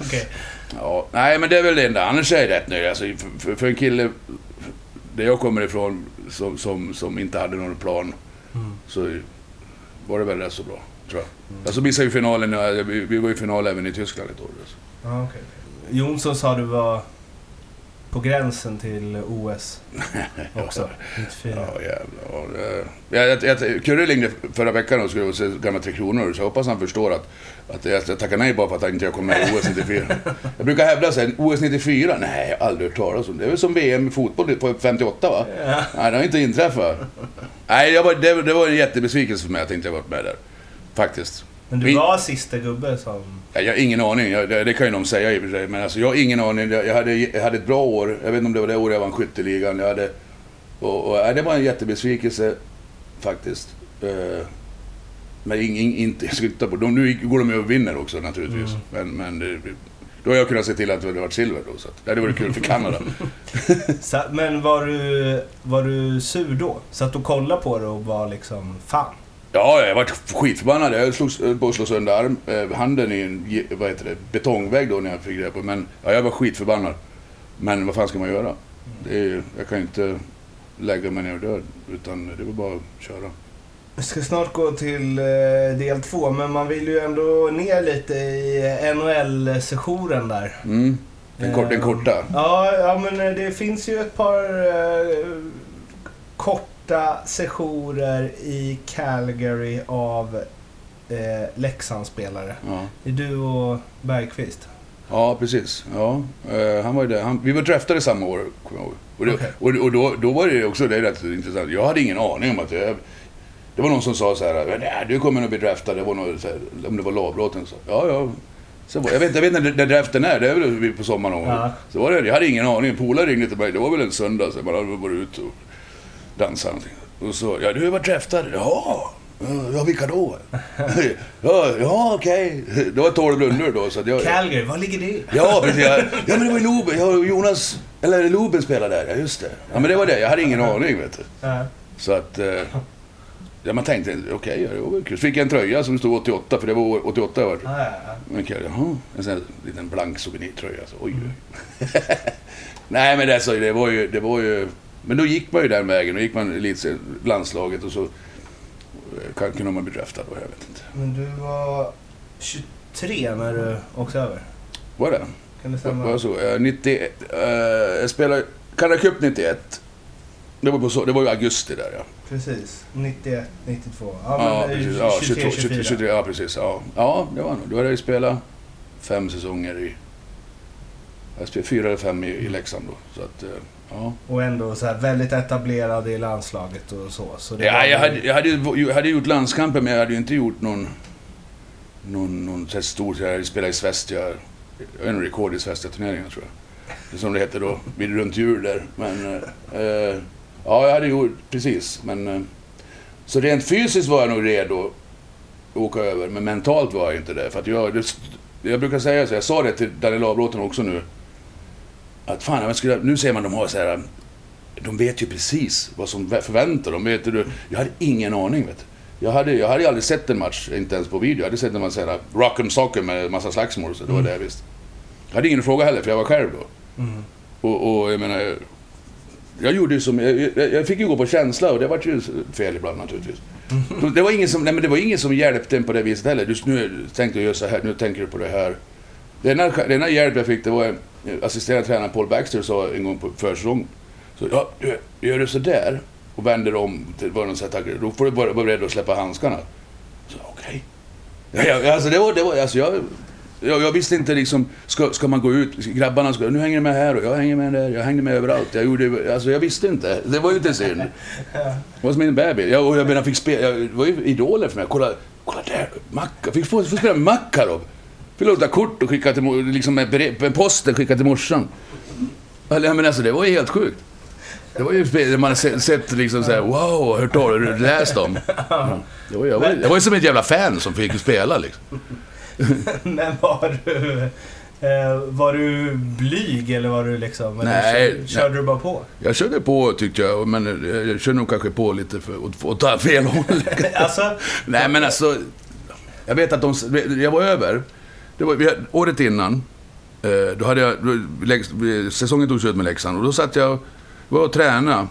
Okej. Ja, nej men det är väl det enda. Annars är jag rätt nöjd. Alltså, för, för, en kille där jag kommer ifrån som, som, som inte hade någon plan Mm. så var det väl rätt så bra, tror jag. Alltså missade ju finalen, vi, vi var ju i final även i Tyskland ett år. Alltså. Ja, okej. Jonsson sa du var på gränsen till OS också, 94. Ja, jävlar. Ja, det- jag, jag, jag, Kurre ringde förra veckan och skulle se gamla Tre Kronor, så jag hoppas han förstår att, att jag, jag tackar nej bara för att han inte kom med i OS 94. Jag brukar hävda sen, OS 94? Nej, jag har aldrig hört talas om det. Det är väl som VM i fotboll på 58 va? Ja. Nej, det har inte inträffat. Nej, jag var, det, det var en jättebesvikelse för mig att jag inte varit med där. Faktiskt. Men du var sista gubbe som... Jag, jag har ingen aning, jag, det, det kan ju någon säga i och för sig. Men alltså, jag har ingen aning. Jag, jag, hade, jag hade ett bra år. Jag vet inte om det var det året jag vann skytteligan. Jag hade, och, och, det var en jättebesvikelse faktiskt. Men ing, ing, inte sluta på. De, nu går de ju och vinner också naturligtvis. Mm. Men, men då har jag kunnat se till att det hade varit silver då. Så att, det hade varit kul för Kanada. Men var du, var du sur då? Satt du och kollade på det och var liksom, fan. Ja, jag varit skitförbannad. Jag höll på att slå sönder arm, eh, handen i en vad heter det, betongvägg då när jag fick det på. Men ja, jag var skitförbannad. Men vad fan ska man göra? Det är, jag kan ju inte lägga mig ner och dö. Utan det var bara att köra. Vi ska snart gå till eh, del två, men man vill ju ändå ner lite i NHL-sessionen där. Mm. Den, kort, den Eh, korta. Ja, ja, men eh, det finns ju ett par eh, korta sessioner i Calgary av eh, Leksandsspelare. Ja. Det är du och Bergqvist. Ja, precis. Ja, eh, han var ju där. Han, vi var draftade samma år, kommer jag ihåg. Och, det, Okej. och, och då, då var det också det rätt intressant. Jag hade ingen aning om att jag... Det var någon som sa så här, "Nej, du kommer nog bli draftad. Det var så här, om det var lagbrotten. Så, ja, ja. Så, var- jag, vet, jag vet inte när, när draften är, det är väl på sommaren. Ja. Så var det, jag hade ingen aning. En polare ringde till mig, det var väl en söndag, så man hade varit ute och dansat någonting. Och så, ja du har varit draftad. Ja, ja vilka då? ja, ja okej. Det var 12 rundor då. Så jag, Calgary, var ligger det? Ja, precis. Ja, ja, men det var ju Loben. Ja, Jonas... Eller Loben spelade där, ja just det. Ja, men det var det. Jag hade ingen aning, vet du. Så att... Ja, man tänkte, okej, ja, det var väl kul. Så fick jag en tröja som stod 88, för det var år 88 jag var. Ja, ja. Men okej, jaha. En sån här liten blank souvenirtröja. Så, oj, oj. Nej, men det, det var ju... Det var ju men då gick man ju den vägen. Då gick man elitserien, landslaget och så eh, kan- kunde man bli draftad. Jag vet inte. Men du var 23 när du åkte över. Var det? Kan det Var stämma? var det så? Eh, 91, eh, jag spelade Canada Cup 91. Det var, på det var ju augusti där ja. Precis. 91, 92. Ja, Ja, precis. ja, Ja, 23, 22, 24. 23, ja, precis. Ja. ja, det var nog. Då hade jag ju spelat fem säsonger i... Jag spelade fyra eller fem i, i Leksand då. Så att, eh, Ja. Och ändå så här väldigt etablerad i landslaget och så. så Ja, var jag, hade, jag, hade, jag hade gjort landskamper, men jag hade ju inte gjort någon... Någon, någon så stor... Jag hade spelat i Svästia... Jag är nog rekord i Svästia-turneringen, tror jag. Som det heter då, vid runt jul där. Men... Eh, eh, ja, jag hade gjort... Precis, men... Eh, så rent fysiskt var jag nog redo att åka över, men mentalt var jag inte det. För att jag... Det, jag brukar säga så, jag sa det till Daniel Avbråten också nu. Att fan, jag skulle, nu ser man de har så här... De vet ju precis vad som förväntar dem. Vet du, jag hade ingen aning. Vet du. Jag hade, jag hade aldrig sett en match, inte ens på video. Jag hade sett när man säger rock'em soccer med massa slagsmål. Så det var det jag visste. Jag hade ingen fråga heller, för jag var själv då. Mm. Och, och jag menar... Jag gjorde ju som... Jag, jag, fick ju gå på känsla och det var ju fel ibland naturligtvis. Det var ingen som, nej, men det var ingen som hjälpte en på det viset heller. Du, nu tänkte jag göra så här, nu tänker du på det här. Den enda, den enda hjälp jag fick det var eh, assisterande tränaren Paul Baxter sa en gång på försäsong. Så, ja, gör du så där och vänder om till vad de säger, då får du vara beredd att släppa handskarna. Så okej. Ja, ja, alltså det var, det var, alltså jag, jag, jag visste inte liksom, ska, ska man gå ut, grabbarna ska, nu hänger med här och jag hänger med där, jag hänger med överallt. Jag gjorde, alltså jag visste inte. Det var ju inte synd. Det var som en bebis. Jag, och jag menar, fick spela, jag, det var ju idoler för mig. Kolla, kolla där, Macka. Fick få, få spela Makarov. Fick låta kort och skicka till, liksom med, posten, skicka till morsan. Men alltså det var ju helt sjukt. Det var ju spel man har sett, liksom såhär, wow, hört talas läst om. Det var, jag, var, jag var ju som ett jävla fan som fick spela liksom. Men var du... Eh, var du blyg eller var du liksom... Nej, Körde, körde du bara på? Jag körde på tyckte jag, men jag körde nog kanske på lite för att, att ta fel håll. alltså... Nej men alltså, jag vet att de, jag var över. Det var, året innan, eh, då hade jag, då, säsongen tog slut med Leksand och då satt jag, var och tränade.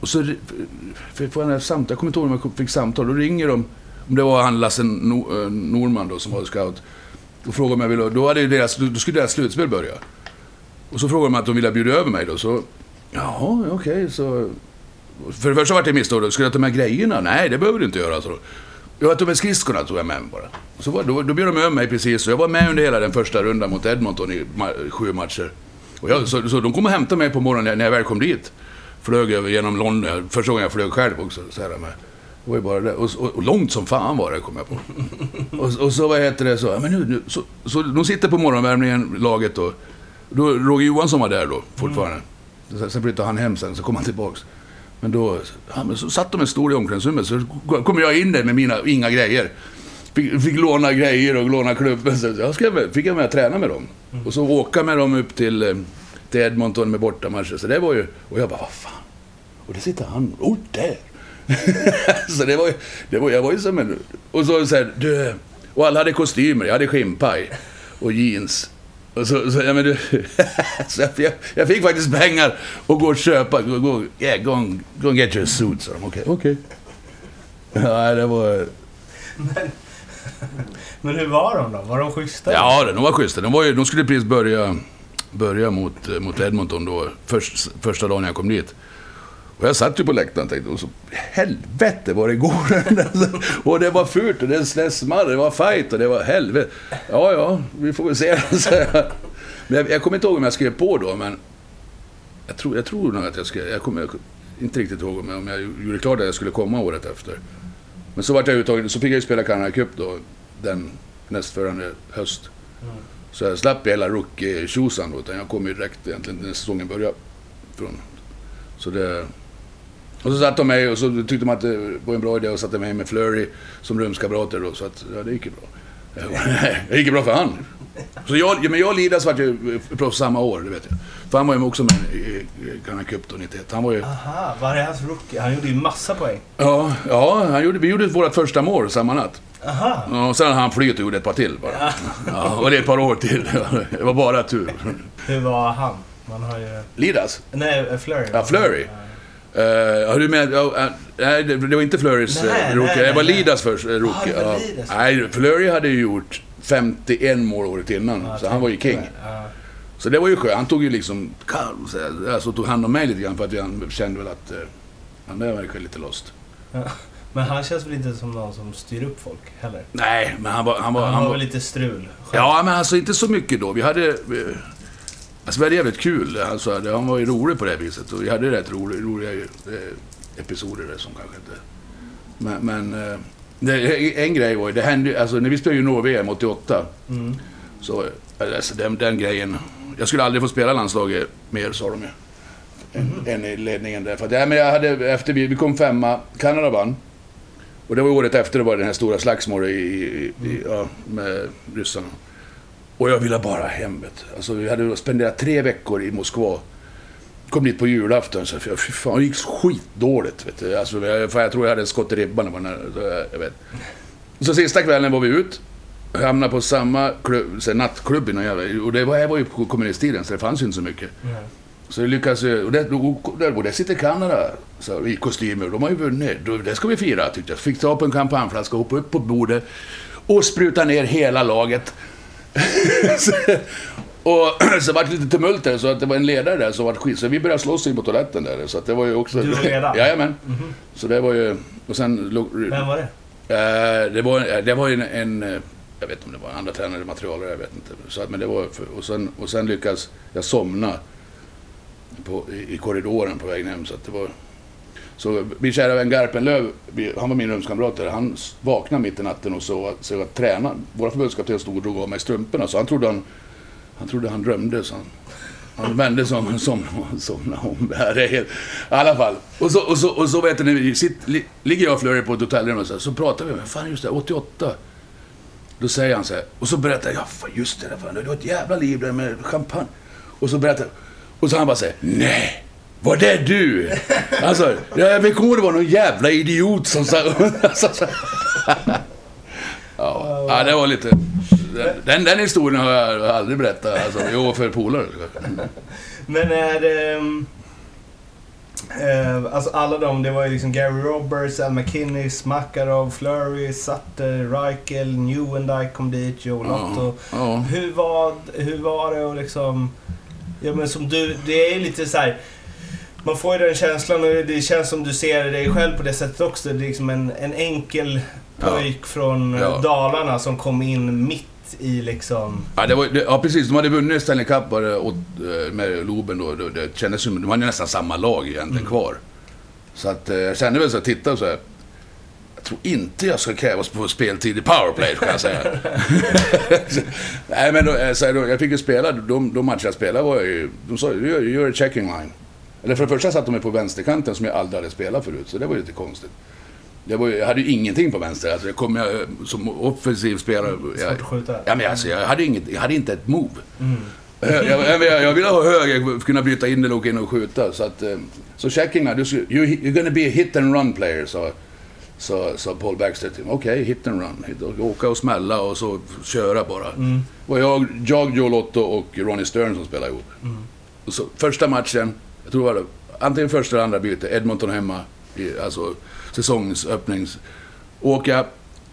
Och så fick jag samtal, jag kommer inte ihåg om jag fick samtal, då ringer de, det var han Lasse eh, Norman då som var scout. Och frågade om jag ville, då, hade ju deras, då skulle deras slutspel börja. Och så frågade de att de ville bjuda över mig då, så, jaha, okej, så... För det första var det misstag då, skulle jag ta med grejerna? Nej, det behöver du inte göra, så. Jag tog med skridskorna tog jag med mig bara. Så var, då, då bjöd de över mig precis, Så jag var med under hela den första rundan mot Edmonton i ma- sju matcher. Och jag, så, så de kom och hämtade mig på morgonen när jag väl kom dit. Flög över genom London, första gången jag flög själv också. Så här med. Det var ju bara det. Och, och, och långt som fan var det, kom jag på. Och, och så vad heter det så, ja, men nu, nu så, så de sitter på morgonvärmningen, laget då. då Roger Johansson var där då, fortfarande. Sen- Sen flyttade han hem sen, så kom han tillbaks. Men då, ja, men så satt de en stol i omklädningsrummet, så kom jag in där med mina, inga grejer. Fick, fick låna grejer och låna klubben. Så jag ska, fick jag med att träna med dem. Och så åka med dem upp till, eh, till Edmonton med bortamatcher. Så det var ju... Och jag bara, vad fan? Och där sitter han. Oh, där! så det var ju... Det var, jag var ju som en... Och så, så här, du... Och alla hade kostymer. Jag hade skinnpaj. Och jeans. Och så, så, ja, men du, så jag, jag, fick faktiskt pengar att gå och köpa. Gå, gå, yeah, go, and, go and get your suit, sa de. Okej. okej. Ja, det var... Men, men hur var de då? Var de schyssta? Ja, de var schyssta. De, var ju, de skulle precis börja, börja mot, mot Edmonton då, först, första dagen jag kom dit. Och jag satt ju på läktaren och tänkte, och så, helvete vad det går. och det var fult och det smällde, det var fight och det var helvete. Ja, ja, vi får väl se. Så jag- men jag, jag kommer inte ihåg om jag skrev på då, men jag tror, jag tror nog att jag skrev, jag kommer inte riktigt ihåg om jag, om jag gjorde klart att jag skulle komma året efter. Men så vart jag uttagen, så fick jag ju spela Canada Cup då, den nästföljande höst. Mm. Så jag slapp hela rookie-tjosan då, utan jag kom ju direkt egentligen när säsongen började. Från. Så det... Och så satte de mig och så tyckte de att det var en bra idé att sätta mig med Flurry som rumskamrater då, så att ja, det gick ju bra. Det gick ju bra för han. Så jag, ja, men jag och Lidas vart ju proffs samma år, det vet jag. För han var ju också med i Canada Cup då, 91. Han var ju... Aha, var det hans rookie? Han gjorde ju massa poäng. Ja, ja han gjorde, vi gjorde vårt första mål samma natt. Aha. Ja, och sen han flytt och gjorde ett par till bara. Ja, och det är ett par år till. Det var bara tur. Hur var han? Man har ju... Lidas? Nej, Flurry. Ja, Flurry. Uh, du med... eh, nej, det, var inte Flurrys Nej, uh, rookie. nej, det var Lidas först, uh, rookie. Ah, var. Lidas. nej, Flurry hade ju gjort 51 mål året innan. Ja, så han var ju king. Ja. Så det var ju skönt. Han tog ju liksom... Alltså tog hand om mig lite grann för att han kände väl att... Uh, han där verkar lite lost. Men han känns väl inte som någon som styr upp folk heller? Nej, men han var... Han var, Han, han har var väl lite strul? själv. Ja, men alltså inte så mycket då. Vi hade... Vi, Alltså det var jävligt kul. Alltså, det, han var ju rolig på det viset. Och vi hade rätt roliga, roliga eh, episoder där som kanske inte... Men, men eh, det, en grej var ju, det hände alltså när vi spelade junior-VM 88. Mm. Så, alltså den, den grejen. Jag skulle aldrig få spela landslaget mer, sa de ju. Än, än i ledningen där. För att, ja, men jag hade, efter vi, vi kom femma, Kanada vann. Och det var året efter det var den här stora slagsmålet i, i, i, ja, med ryssarna. Och jag ville bara hem. vet. Alltså, vi hade spenderat tre veckor i Moskva. Kom dit på julafton, så fy fan, det gick skitdåligt. Vet du. Alltså, jag, för jag tror jag hade skott i ribban. det när- så jag- Jag vet. Så sista kvällen var vi ut. Hamnade på samma klubb, så nattklubb. Och det var, det var ju på kommunisttiden, så det fanns ju inte så mycket. Så vi lyckades ju... Och där, och där, sitter Kanada så, i kostymer. De har ju vunnit. Det ska vi fira, tyckte jag. Fick ta på en champagneflaska, hoppa upp på bordet och spruta ner hela laget. och så var det lite tumult där, så att det var en ledare där som var skit. Så vi började slåss in på toaletten där. Så att det var ju också... Du och ledaren? Jajamän. Så det var ju... Och sen... Vem var det? Eh, det, var, det var ju en, en... eh, Jag vet inte om det var andra tränare eller materialare, jag vet inte. Så, att- men det var, och, sen, och sen lyckades jag somna på, i, i korridoren på vägen hem. Så att det var... Så min kära vän Garpenlöv, han var min rumskamrat där, han vaknade mitt i natten och såg att, såg att tränaren, vår förbundskapten stod och drog av mig strumporna. Så han trodde han, han, trodde han drömde. Så han, han vände sig om och somnade. somnade om. Det här är helt... I alla fall. Och så, och så, och så vet ni, sitt, li, ligger jag och Flurry på ett hotellrum och så, här, så pratar vi Men fan just det, 88. Då säger han så här, och så berättar jag, ja just det, fan, det var ett jävla liv där med champagne. Och så berättar och så han bara säger, nej, var det du? Alltså, jag vet inte det var någon jävla idiot som sa... alltså, så- ja, ja, det var lite... Den, den historien har jag aldrig berättat, alltså, jo, för polare. Men är det... ehm, eh, alltså alla de, det var ju liksom Gary Roberts, Al McKinney, Makarov, Flurry, Sutter, Reichel, Newendike kom dit, Joe Lotto. Ja. Hur var, hur var det att liksom... Ja men som du, det är lite så här. Man får ju den känslan och det känns som du ser dig själv på det sättet också. Det är liksom en, en enkel pojk från eh, Ja. Dalarna som kom in mitt i liksom... Ja, det var, det, ja, precis. De hade vunnit Stanley Cup åt, eh, med Loben då. Det, det kändes som, de hade nästan samma lag egentligen kvar. Så att eh, jag kände väl så här, titta och så här. Jag tror inte jag ska krävas på speltid i powerplay, kan jag säga. Nej, men då, eh, så här, då, jag fick ju spela, de, de matcher jag spelade var ju... De sa ju, "You- you're a checking line. Eller för det första satt de mig på vänsterkanten som jag aldrig hade spelat förut, så det var ju lite konstigt. Jag, var, jag hade ju ingenting på vänster. Alltså, jag kom jag, som offensiv spelare... Jag, Svårt att skjuta. Ja, men alltså, jag, hade inget, jag hade inte ett move. Eh, Jag, jag, jag, jag ville ha höger, kunna bryta in eller åka in och skjuta. Så, att, eh, så checking, du, ska- you, you're gonna be a hit and run player, sa så, så Paul Baxter till mig. Okej, hit and run. Hit- Åka och smälla och så köra bara. Mm. Var jag, jag, Joe Lotto och Ronnie Stern som spelade ihop. Mm. Och så, första matchen, jag tror det var det, antingen första eller andra bytet. Edmonton hemma, i, alltså säsongsöppnings... Åka,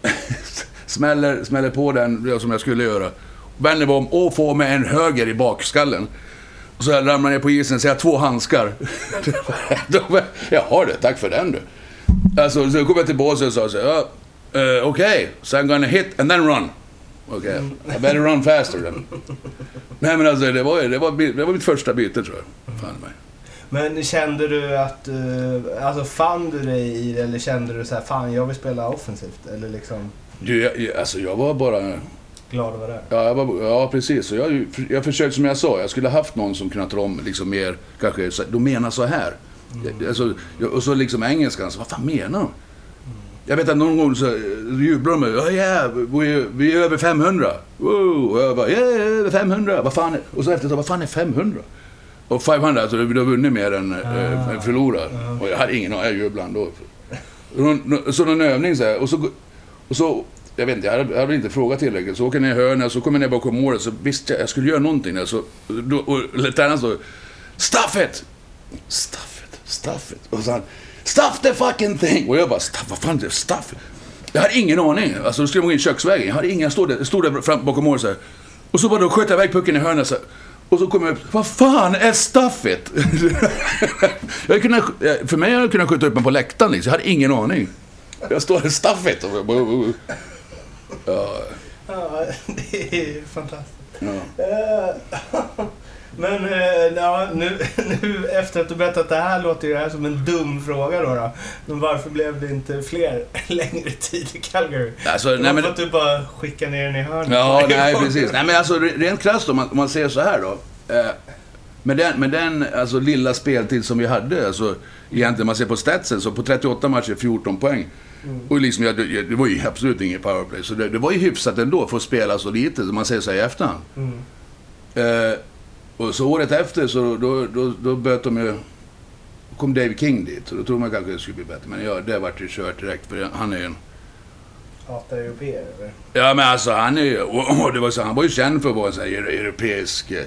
smäller, smäller på den som jag skulle göra. Vänder mig om och får med en höger i bakskallen. Och så jag ramlar ner på isen så jag har två handskar. Då bara, Jaha du, tack för den du. Alltså, så kom jag till båset och sa så här, uh, eh, okej, okej, so I'm gonna hit and then run. Okej, I better run faster then. Nej men alltså, det var, det var, det var mitt första byte tror jag. Fan mig. Men kände du att... eh, alltså fann du dig i det eller kände du så här, fan jag vill spela offensivt? Eller liksom Du, jag, jag- alltså jag var bara... glad att vara där? Ja, jag var, ja precis. Jag, jag försökte, som jag sa, jag skulle haft någon som kunde tala om liksom mer, kanske, så- de menar så här. Jag- Alltså, jag- och så liksom engelskan, så vad fan menar de? Jag vet att någon gång så eh, jublar de. Ja, yeah, vi, vi är över 500. Wow, och jag bara, yeah, över 500. Vad fan är, och så efter så, vad fan är 500? Och 500, alltså du har vunnit mer än Ah. förlorat. Ja. Och jag hade ingen aning, jag jublade ändå. Så någon övning så här, och så, och så jag vet inte, jag hade, jag hade inte frågat tillräckligt. Så åker jag ner i hörnet, så kommer jag ner bakom målet, så visste jag jag skulle göra någonting. Där, så, då, och tränaren står Stuff it! Stuff it, stuff it. Och så han, Stuff the fucking thing! Och jag bara, stuff, vad fan det? Stuff it? Jag hade ingen aning. Alltså, då skulle jag gå in köksvägen. Jag hade ingen, jag stod där, stod där fram, bakom målet så här. Och så bara då sköt jag iväg pucken i hörnet så här. Och så kom jag upp, vad fan är stuff it? jag kunnat, för mig hade jag kunnat skjuta upp mig på läktaren liksom. Jag hade ingen aning. Jag står där, stuff it! Och, och, ja, Ja, det är fantastiskt. ja. Men eh, ja, nu, nu efter att du berättat det här låter ju det här som en dum fråga då. då. Men varför blev det inte fler längre tid i Calgary? Alltså, Det nej, men, att du bara skickade ner den i hörnet. ja, nej gång. precis. Nej men alltså re- rent krasst om man, om man säger så här då. Eh, med den, med den alltså, lilla speltid som vi hade, alltså egentligen man ser på statsen, så på 38 matcher 14 poäng. Och liksom, ja, det, det var ju absolut inget powerplay, så det, det var ju hyfsat ändå för att spela så lite, som man säger så här i efterhand. Mm. Eh, och så året efter så då, då, då böt de ju... kom Dave King dit och då trodde man kanske det skulle bli bättre. Men ja, det vart ju kört direkt för han är ju en... Hatar europeer eller? Ja men alltså han är ju... Och, det var så, han var ju känd för att vara en sån här euro- europeisk eh,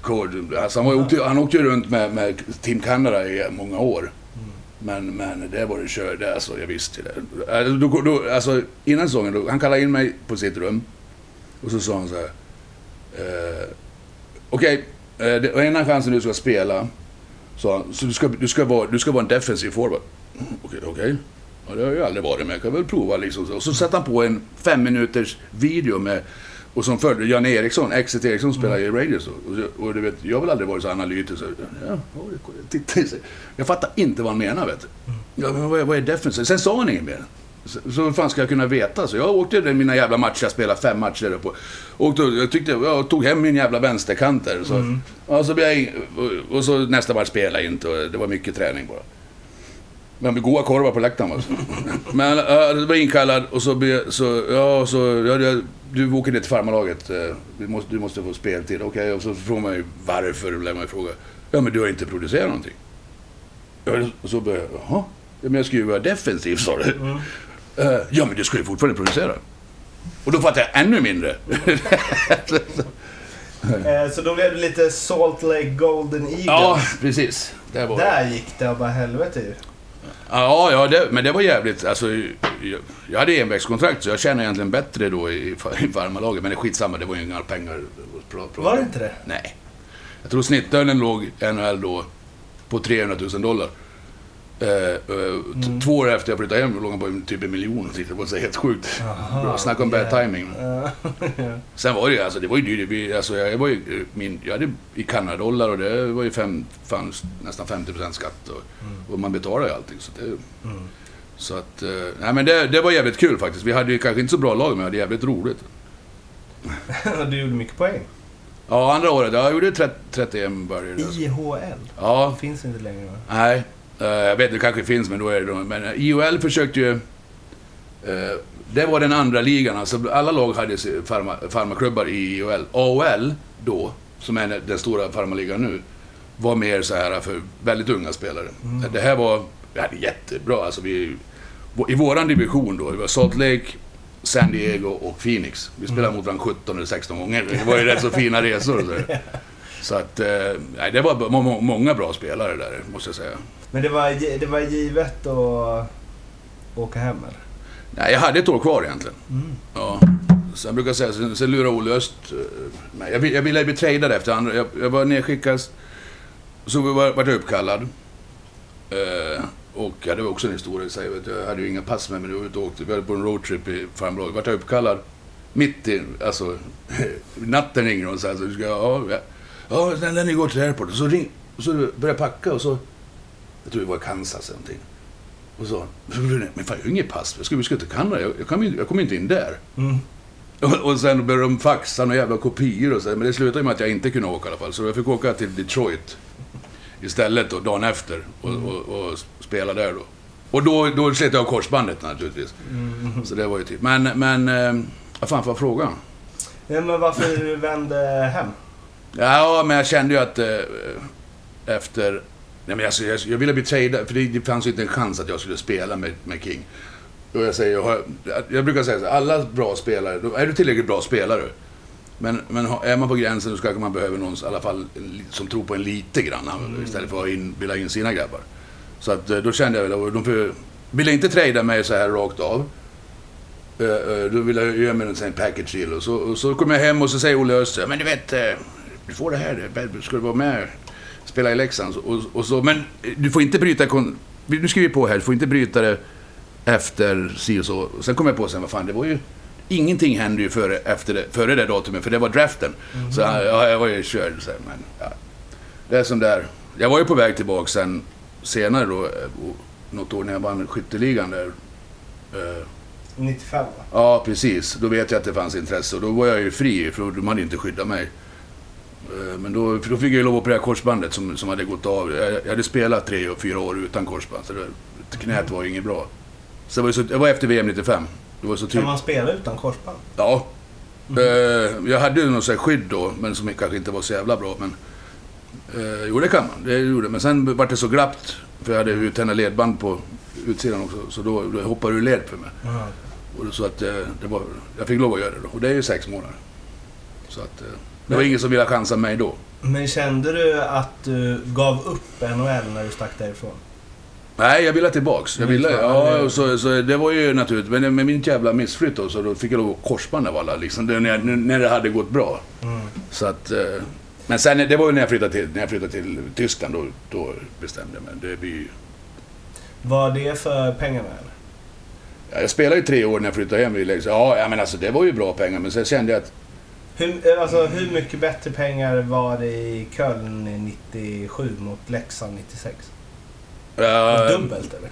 kod. Alltså han, var, åkte, han åkte ju runt med, med Team Canada i många år. Men, men det var det kör, det, alltså jag visste det. Alltså, då, då, alltså innan säsongen, då, han kallade in mig på sitt rum. Och så sa han så här. Eh, Okej, eh, ena chansen du ska spela. Så, så du, ska, du, ska vara, du ska vara en defensiv forward. Okej, okej. Ja, det har jag ju aldrig varit, men jag kan väl prova liksom. Och så satte han på en fem minuters video med och som följde Jan Eriksson, exet Eriksson spelar i Rangers. Och, och du vet, jag har väl aldrig varit så analytisk. Så, ja, titta, jag fattar inte vad han menar vet du. Ja, men vad, vad är defensivt? Sen sa han inget mer. Så, så hur fan ska jag kunna veta? Så jag åkte där mina jävla matcher, jag spelade fem matcher där uppe. Och då, jag tyckte, jag tog hem min jävla vänsterkant där. Så, ja, så blev jag, och, och så nästa match spelade jag inte och det var mycket träning bara. Men goda korvar på läktaren alltså. Men äh, det var inkallad och så, be, så ja, så, ja, du åker ner till farmarlaget. eh, Du måste, du måste få speltid. Okej, och så frågar man ju varför, lär man fråga. Ja, men du har inte producerat någonting. Och så börjar jag, jaha? Ja, men jag ska ju vara defensiv, sa du. Mm. Eh, ja, men du ska ju fortfarande producera. Och då fattar jag ännu mindre. Eh, så då blev det lite Salt Lake Golden Eagles. ja, precis. Det var Där gick det bara helvete ju. Ja, ja det, men det var jävligt. Alltså, jag, jag hade envägskontrakt så jag tjänade egentligen bättre då i, i farmarlaget. Men det är skitsamma, det var ju inga pengar. Var det inte det? Nej. Jag tror snittlönen låg NHL då på 300 000 dollar. Eh, eh, t- Två år efter jag flyttade hem låg han på typ en miljon. Det var så helt sjukt. Bra, Snacka om bad yeah. timing. Ja. Sen var det ju, alltså det var ju dyrt. Alltså, jag, var ju, eh, min, jag hade i Kanadadollar och det var ju fem, fanns nästan 50% skatt. Och, och man betalar ju allting. Så, det, Mm. så att, nej men det, det var jävligt kul faktiskt. Vi hade ju kanske inte så bra lag, men vi hade jävligt roligt. du gjorde mycket poäng. Ja, andra året, jag gjorde 30, 31 varje. IHL. Ja, Finns inte längre va? nej. Eh, jag vet, det kanske finns, men då är det då. Men eh, IHL försökte ju... eh, det var den andra ligan. Alltså, alla lag hade farma, farmaklubbar i IHL. AHL då, som är den stora farmaligan nu, var mer så här för väldigt unga spelare. Det här var... Vi hade jättebra, alltså vi... I våran division då, det var Salt Lake, San Diego och Phoenix. Vi spelade mot varandra 17 eller 16 gånger. Det var ju rätt så fina resor. Så, så att, nej, det var må- må- många bra spelare där, måste jag säga. Men det var, det var givet att åka hem eller? Nej, jag hade ett år kvar egentligen. Mm. Ja. Sen brukar jag säga, sen, sen lurade Olle Öst eh, mig. Jag, jag ville bli tradad efter andra. Jag, jag var nedskickad. Så var, vart jag uppkallad. Eh, och ja, det var också en historia i sig. Jag hade ju inga pass med mig när jag var ute och åkte. Vi hade på en roadtrip i farmlaget. Vart jag uppkallad. Mitt i, alltså, natten ringer de och säger så ska, ja, ja, ja, snälla ni går till airport. Och så ring, och så började jag packa och så, jag tror det var i Kansas eller någonting. Och så, men fan jag har inget pass. Jag ska, vi ska till Kanada. Jag, jag, inte- jag kommer inte in där. Mm. Och, och sen började de faxa några jävla kopior och så. Men det slutade med att jag inte kunde åka i alla fall. Så jag fick åka till Detroit istället då, dagen efter. Och, och, och spela där då. Och då, då slet jag av korsbandet naturligtvis. Mm. Så det var ju typ. Men, men... Eh, vad fan var frågan? Ja, men varför du vände hem? Ja, men jag kände ju att eh, efter... Nej, men alltså, jag, jag ville bli tradad, för det, det fanns ju inte en chans att jag skulle spela med, med King. Och jag, säger, jag, jag brukar säga så här, alla bra spelare, då är du tillräckligt bra spelare, men, men är man på gränsen så kanske man behöver någon i alla fall som tror på en lite grann, istället för att in, bilda in sina grabbar. Så att, eh, då kände jag väl, och de för, ville inte trada mig så här rakt av. Eh, eh, Då ville jag göra mig en package deal. Och så, och så kom jag hem och så säger Olle Öster, men du vet, du får det här, ska du vara med spela i Leksand? Och, och så, men eh, du får inte bryta, kon- nu skriver vi på här, du får inte bryta det efter si och så. Sen kom jag på sen, vad fan, det var ju Ingenting hände ju före, efter det, före det datumet, för det var draften. Så ja, jag var ju körd. Här, men, ja. det är som där. Jag var ju på väg tillbaka sen senare då, eh, något år när jag vann skytteligan där. Eh, 95 va? Ja, precis. Då vet jag att det fanns intresse och då var jag ju fri för de hade inte skyddat mig. Eh, Men då, för då fick jag ju lov att operera korsbandet som, som hade gått av. Jag, jag hade spelat tre och fyra år utan korsband, så det, knät var ju inget bra. Så det var, så, jag var efter VM 95. Det var så Kan typ, man spela utan korsband? ja. Eh, jag hade ju något så här skydd då, men som kanske inte var så jävla bra. Men, eh, jo, det kan man. Det gjorde Men sen var det så glappt, för jag hade uttända ledband på utsidan också. Så då, då hoppade det led för mig. Ja. Och så att det var, jag fick lov att göra det då. Och det är ju sex månader. Så att det var ingen som ville chansa mig då. Men kände du att du gav upp NHL när du stack därifrån? Nej, jag ville tillbaks. Jag Mm, ville, ja, så, så det var ju naturligt. Men med min jävla missflytt då, så då fick jag lov att korsband av alla liksom. Det, när, när det hade gått bra. Mm. Så att... Eh, men sen, det var ju när jag flyttade till, när jag flyttade till Tyskland, då, då bestämde jag mig. Det blir ju... Var det för pengarna eller? Ja, jag spelade ju tre år när jag flyttade hem ja, men alltså det var ju bra pengar. Men sen kände jag att... Hur, eh, alltså, hur mycket bättre pengar var det i Köln 97 mot Leksand 96? eh, Dubbelt eller?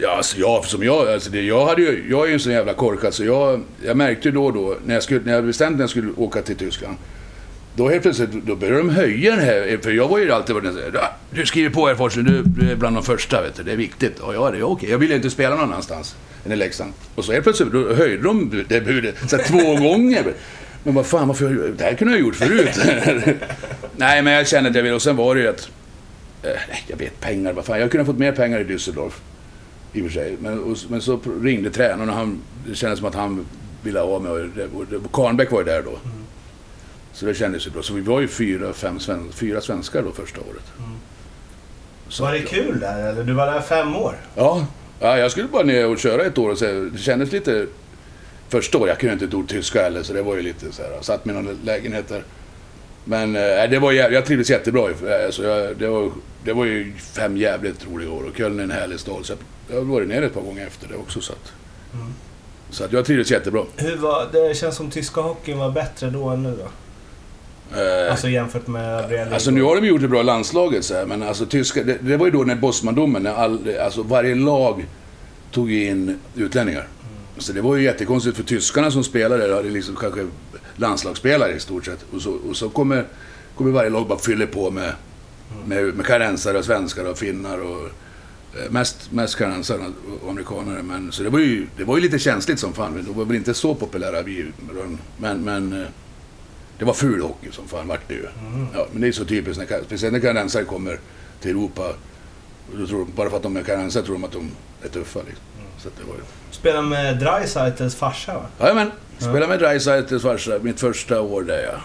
Ja, alltså jag, som jag, alltså det, jag, hade ju, jag är ju en sån jävla korkad så jag, jag märkte då och då, när jag, skulle, när jag bestämde när jag skulle åka till Tyskland. Då helt plötsligt, då började de höja den här, för jag var ju alltid den här, Du skriver på här Forsen, du, du är bland de första vet du, det är viktigt. Och ja, det är okej. Jag ville inte spela någon annanstans än i Leksand. Och så helt plötsligt, då höjde de det budet så här, två gånger. Men vad fan, varför, det här kunde jag ha gjort förut. Nej, men jag kände att jag ville, och sen var det ju att, eh, jag vet pengar, vad fan, jag kunde ha fått mer pengar i Düsseldorf. I och för sig. Men, och, men så ringde tränaren och han, det kändes som att han ville ha mig. Och Karnbäck var ju där då. Så det kändes ju bra. Så vi var ju fyra, fem sven, fyra svenskar då första året. Så Var det kul där eller? Du var där fem år? Ja. ja, jag skulle bara ner och köra ett år och se. Det kändes lite... Första året, jag kunde inte ett ord tyska heller, så det var ju lite så här. Jag satt med någon lägenhet där. Men eh, det var jä- jag trivdes jättebra. Alltså, jag, det, var, det var ju fem jävligt roliga år och Köln är en härlig stad. Så jag, jag har varit nere ett par gånger efter det också. Så att, Mm. så att jag trivdes jättebra. Hur var, det känns som tyska hockeyn var bättre då än nu då? Eh, Alltså jämfört med övriga Alltså nu har de gjort det bra i landslaget så här, men alltså tyska, det, det var ju då när Bosmandomen, när all, alltså varje lag tog in utlänningar. Så det var ju jättekonstigt för tyskarna som spelade, hade liksom kanske landslagsspelare i stort sett. Och så, och så kommer, kommer varje lag bara fylla på med, med, med kanensare och svenskar och finnar och eh, mest, mest kanensare och amerikanare. Men, så det var, ju, det var ju lite känsligt som fan. De var väl inte så populära vi, men, men eh, det var ful hockey som fan vart det ju. Mm. Ja, men det är så typiskt, när, speciellt när kanadensare kommer till Europa. Tror, bara för att de är kanadensare tror de att de är tuffa. Liksom. Så det var ju... Spela med Dreisaitls farsa va? Jajamän, Ja. spelade med Dreisaitls farsa mitt första år där ja.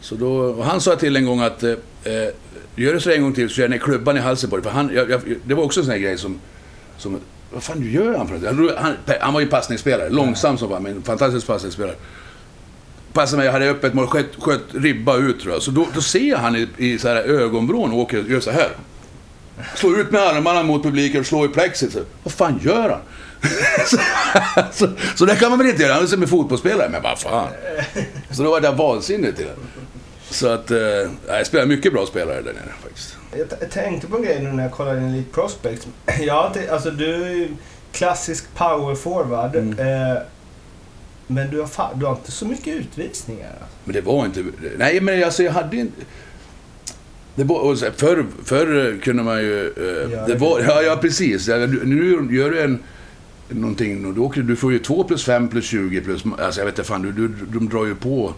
Så då, han sa till en gång att eh, eh, gör det så en gång till så jag ner klubban i halsen på dig. För han, jag, jag, det var också en sån här grej som, som vad fan gör han för något? Han, han, var ju passningsspelare, långsam som fan, men en fantastisk passningsspelare. Passade mig, jag hade öppet mål, sköt, sköt ribba ut tror jag. Så då, då ser jag han i, i så här ögonvrån och åker gör så här. Slår ut med armarna mot publiken och slår i plexit. Så, vad fan gör han? så, så, så det kan man väl inte göra, han är som en fotbollsspelare. Men vad fan. Så då var jag vansinnig till det. Så att, eh, jag spelar mycket bra spelare där nere faktiskt. Jag, tänkte på en grej nu när jag kollade in Elite Prospects. Ja, alltså du är ju klassisk power forward. Mm. Eh, men du har, du har inte så mycket utvisningar. Alltså. Men det var inte... Nej, men alltså jag hade inte... Det var, så förr, förr kunde man ju... Eh, det var, ja, ja, precis. Nu- gör du en... Någonting, då du får ju 2 plus 5 plus 20 plus... Alltså jag vet inte fan, du, du, de drar ju på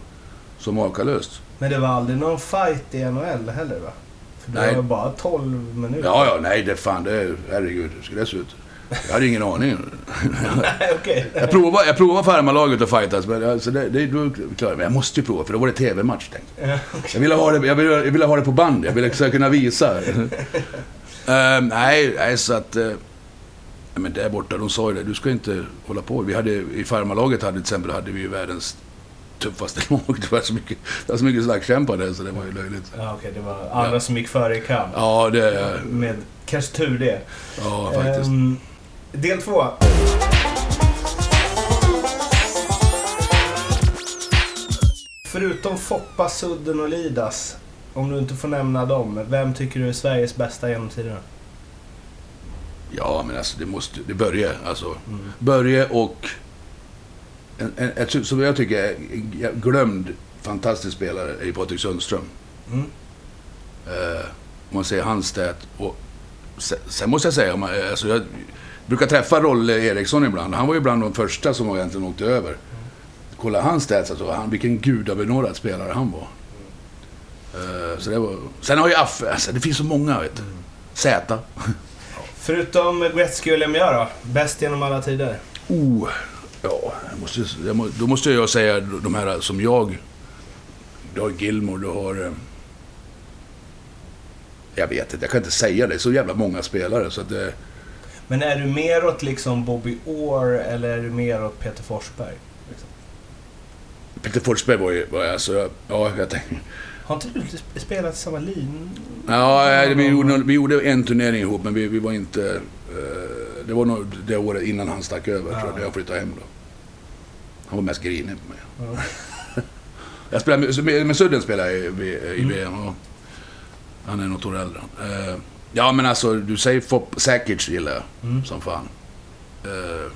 som makalöst. Men det var aldrig någon fight i NHL heller va? För det Nej. var bara 12 minuter. Ja, ja, nej, det fan, det... Herregud, hur skulle det se ut? Jag hade ingen aning. Nej, okej. Jag provade, jag provade farmarlaget att fightas, men alltså det, det, då, klar, men jag måste ju prova, för då var det tv-match, tänkte jag. Ja, Jag ville ha det, jag ville, jag ville ha det på band, jag ville jag kunna visa. Ehm, nej, nej, så att... Uh, men där borta, de sa ju det, du ska inte hålla på. Vi hade, I farmarlaget hade till exempel, hade vi ju världens tuffaste lag. Det var så mycket, det var så mycket slagskämpar där, så det var ju löjligt. Ja, okej. det var andra som gick före i kamp. Ja, det... Med kanske tur det. Ja, faktiskt. Ehm, del två. Förutom Foppa, Sudden och Lidas. om du inte får nämna dem, vem tycker du är Sveriges bästa genom tiderna? Ja, men alltså det måste... Det Börje, alltså. Mm. Börje och... En, en, ett, som jag tycker är en glömd fantastisk spelare är ju Patrik Sundström. Mm. Eh, om man säger hans stat. Och sen, sen måste jag säga, om man, alltså jag brukar träffa Rolle Eriksson ibland. Han var ju bland de första som egentligen åkte över. Kolla hans stats, alltså, han, vilken gudabenådad spelare han var. Eh, så det var, sen har ju Affe, alltså, det finns så många vet du. Z. Förutom Gretzky och Lemieux då? Bäst genom alla tider? Oh, ja, jag måste, jag må, då måste jag säga de här som jag. Du har Gilmore, du har... eh, Jag vet inte, jag kan inte säga det. Så jävla många spelare så att det... Men är du mer åt liksom Bobby Orr eller är du mer åt Peter Forsberg? Liksom? Peter Forsberg var ju... Var, alltså, ja, jag tänkte... Har inte du sp- spelat samma lin? Ja, vi gjorde, vi gjorde en turnering ihop, men vi, vi var inte... eh, det var nog det året innan han stack över, tror jag, Ja. när jag flyttade hem då. Han var mest grinig på mig. Ja. Jag spelade med, med Sudden spelade jag i, i, i Mm. VM och han är något år äldre. Eh, ja, men alltså, du säger Fop, Sakic gillar jag Mm. som fan. Uh,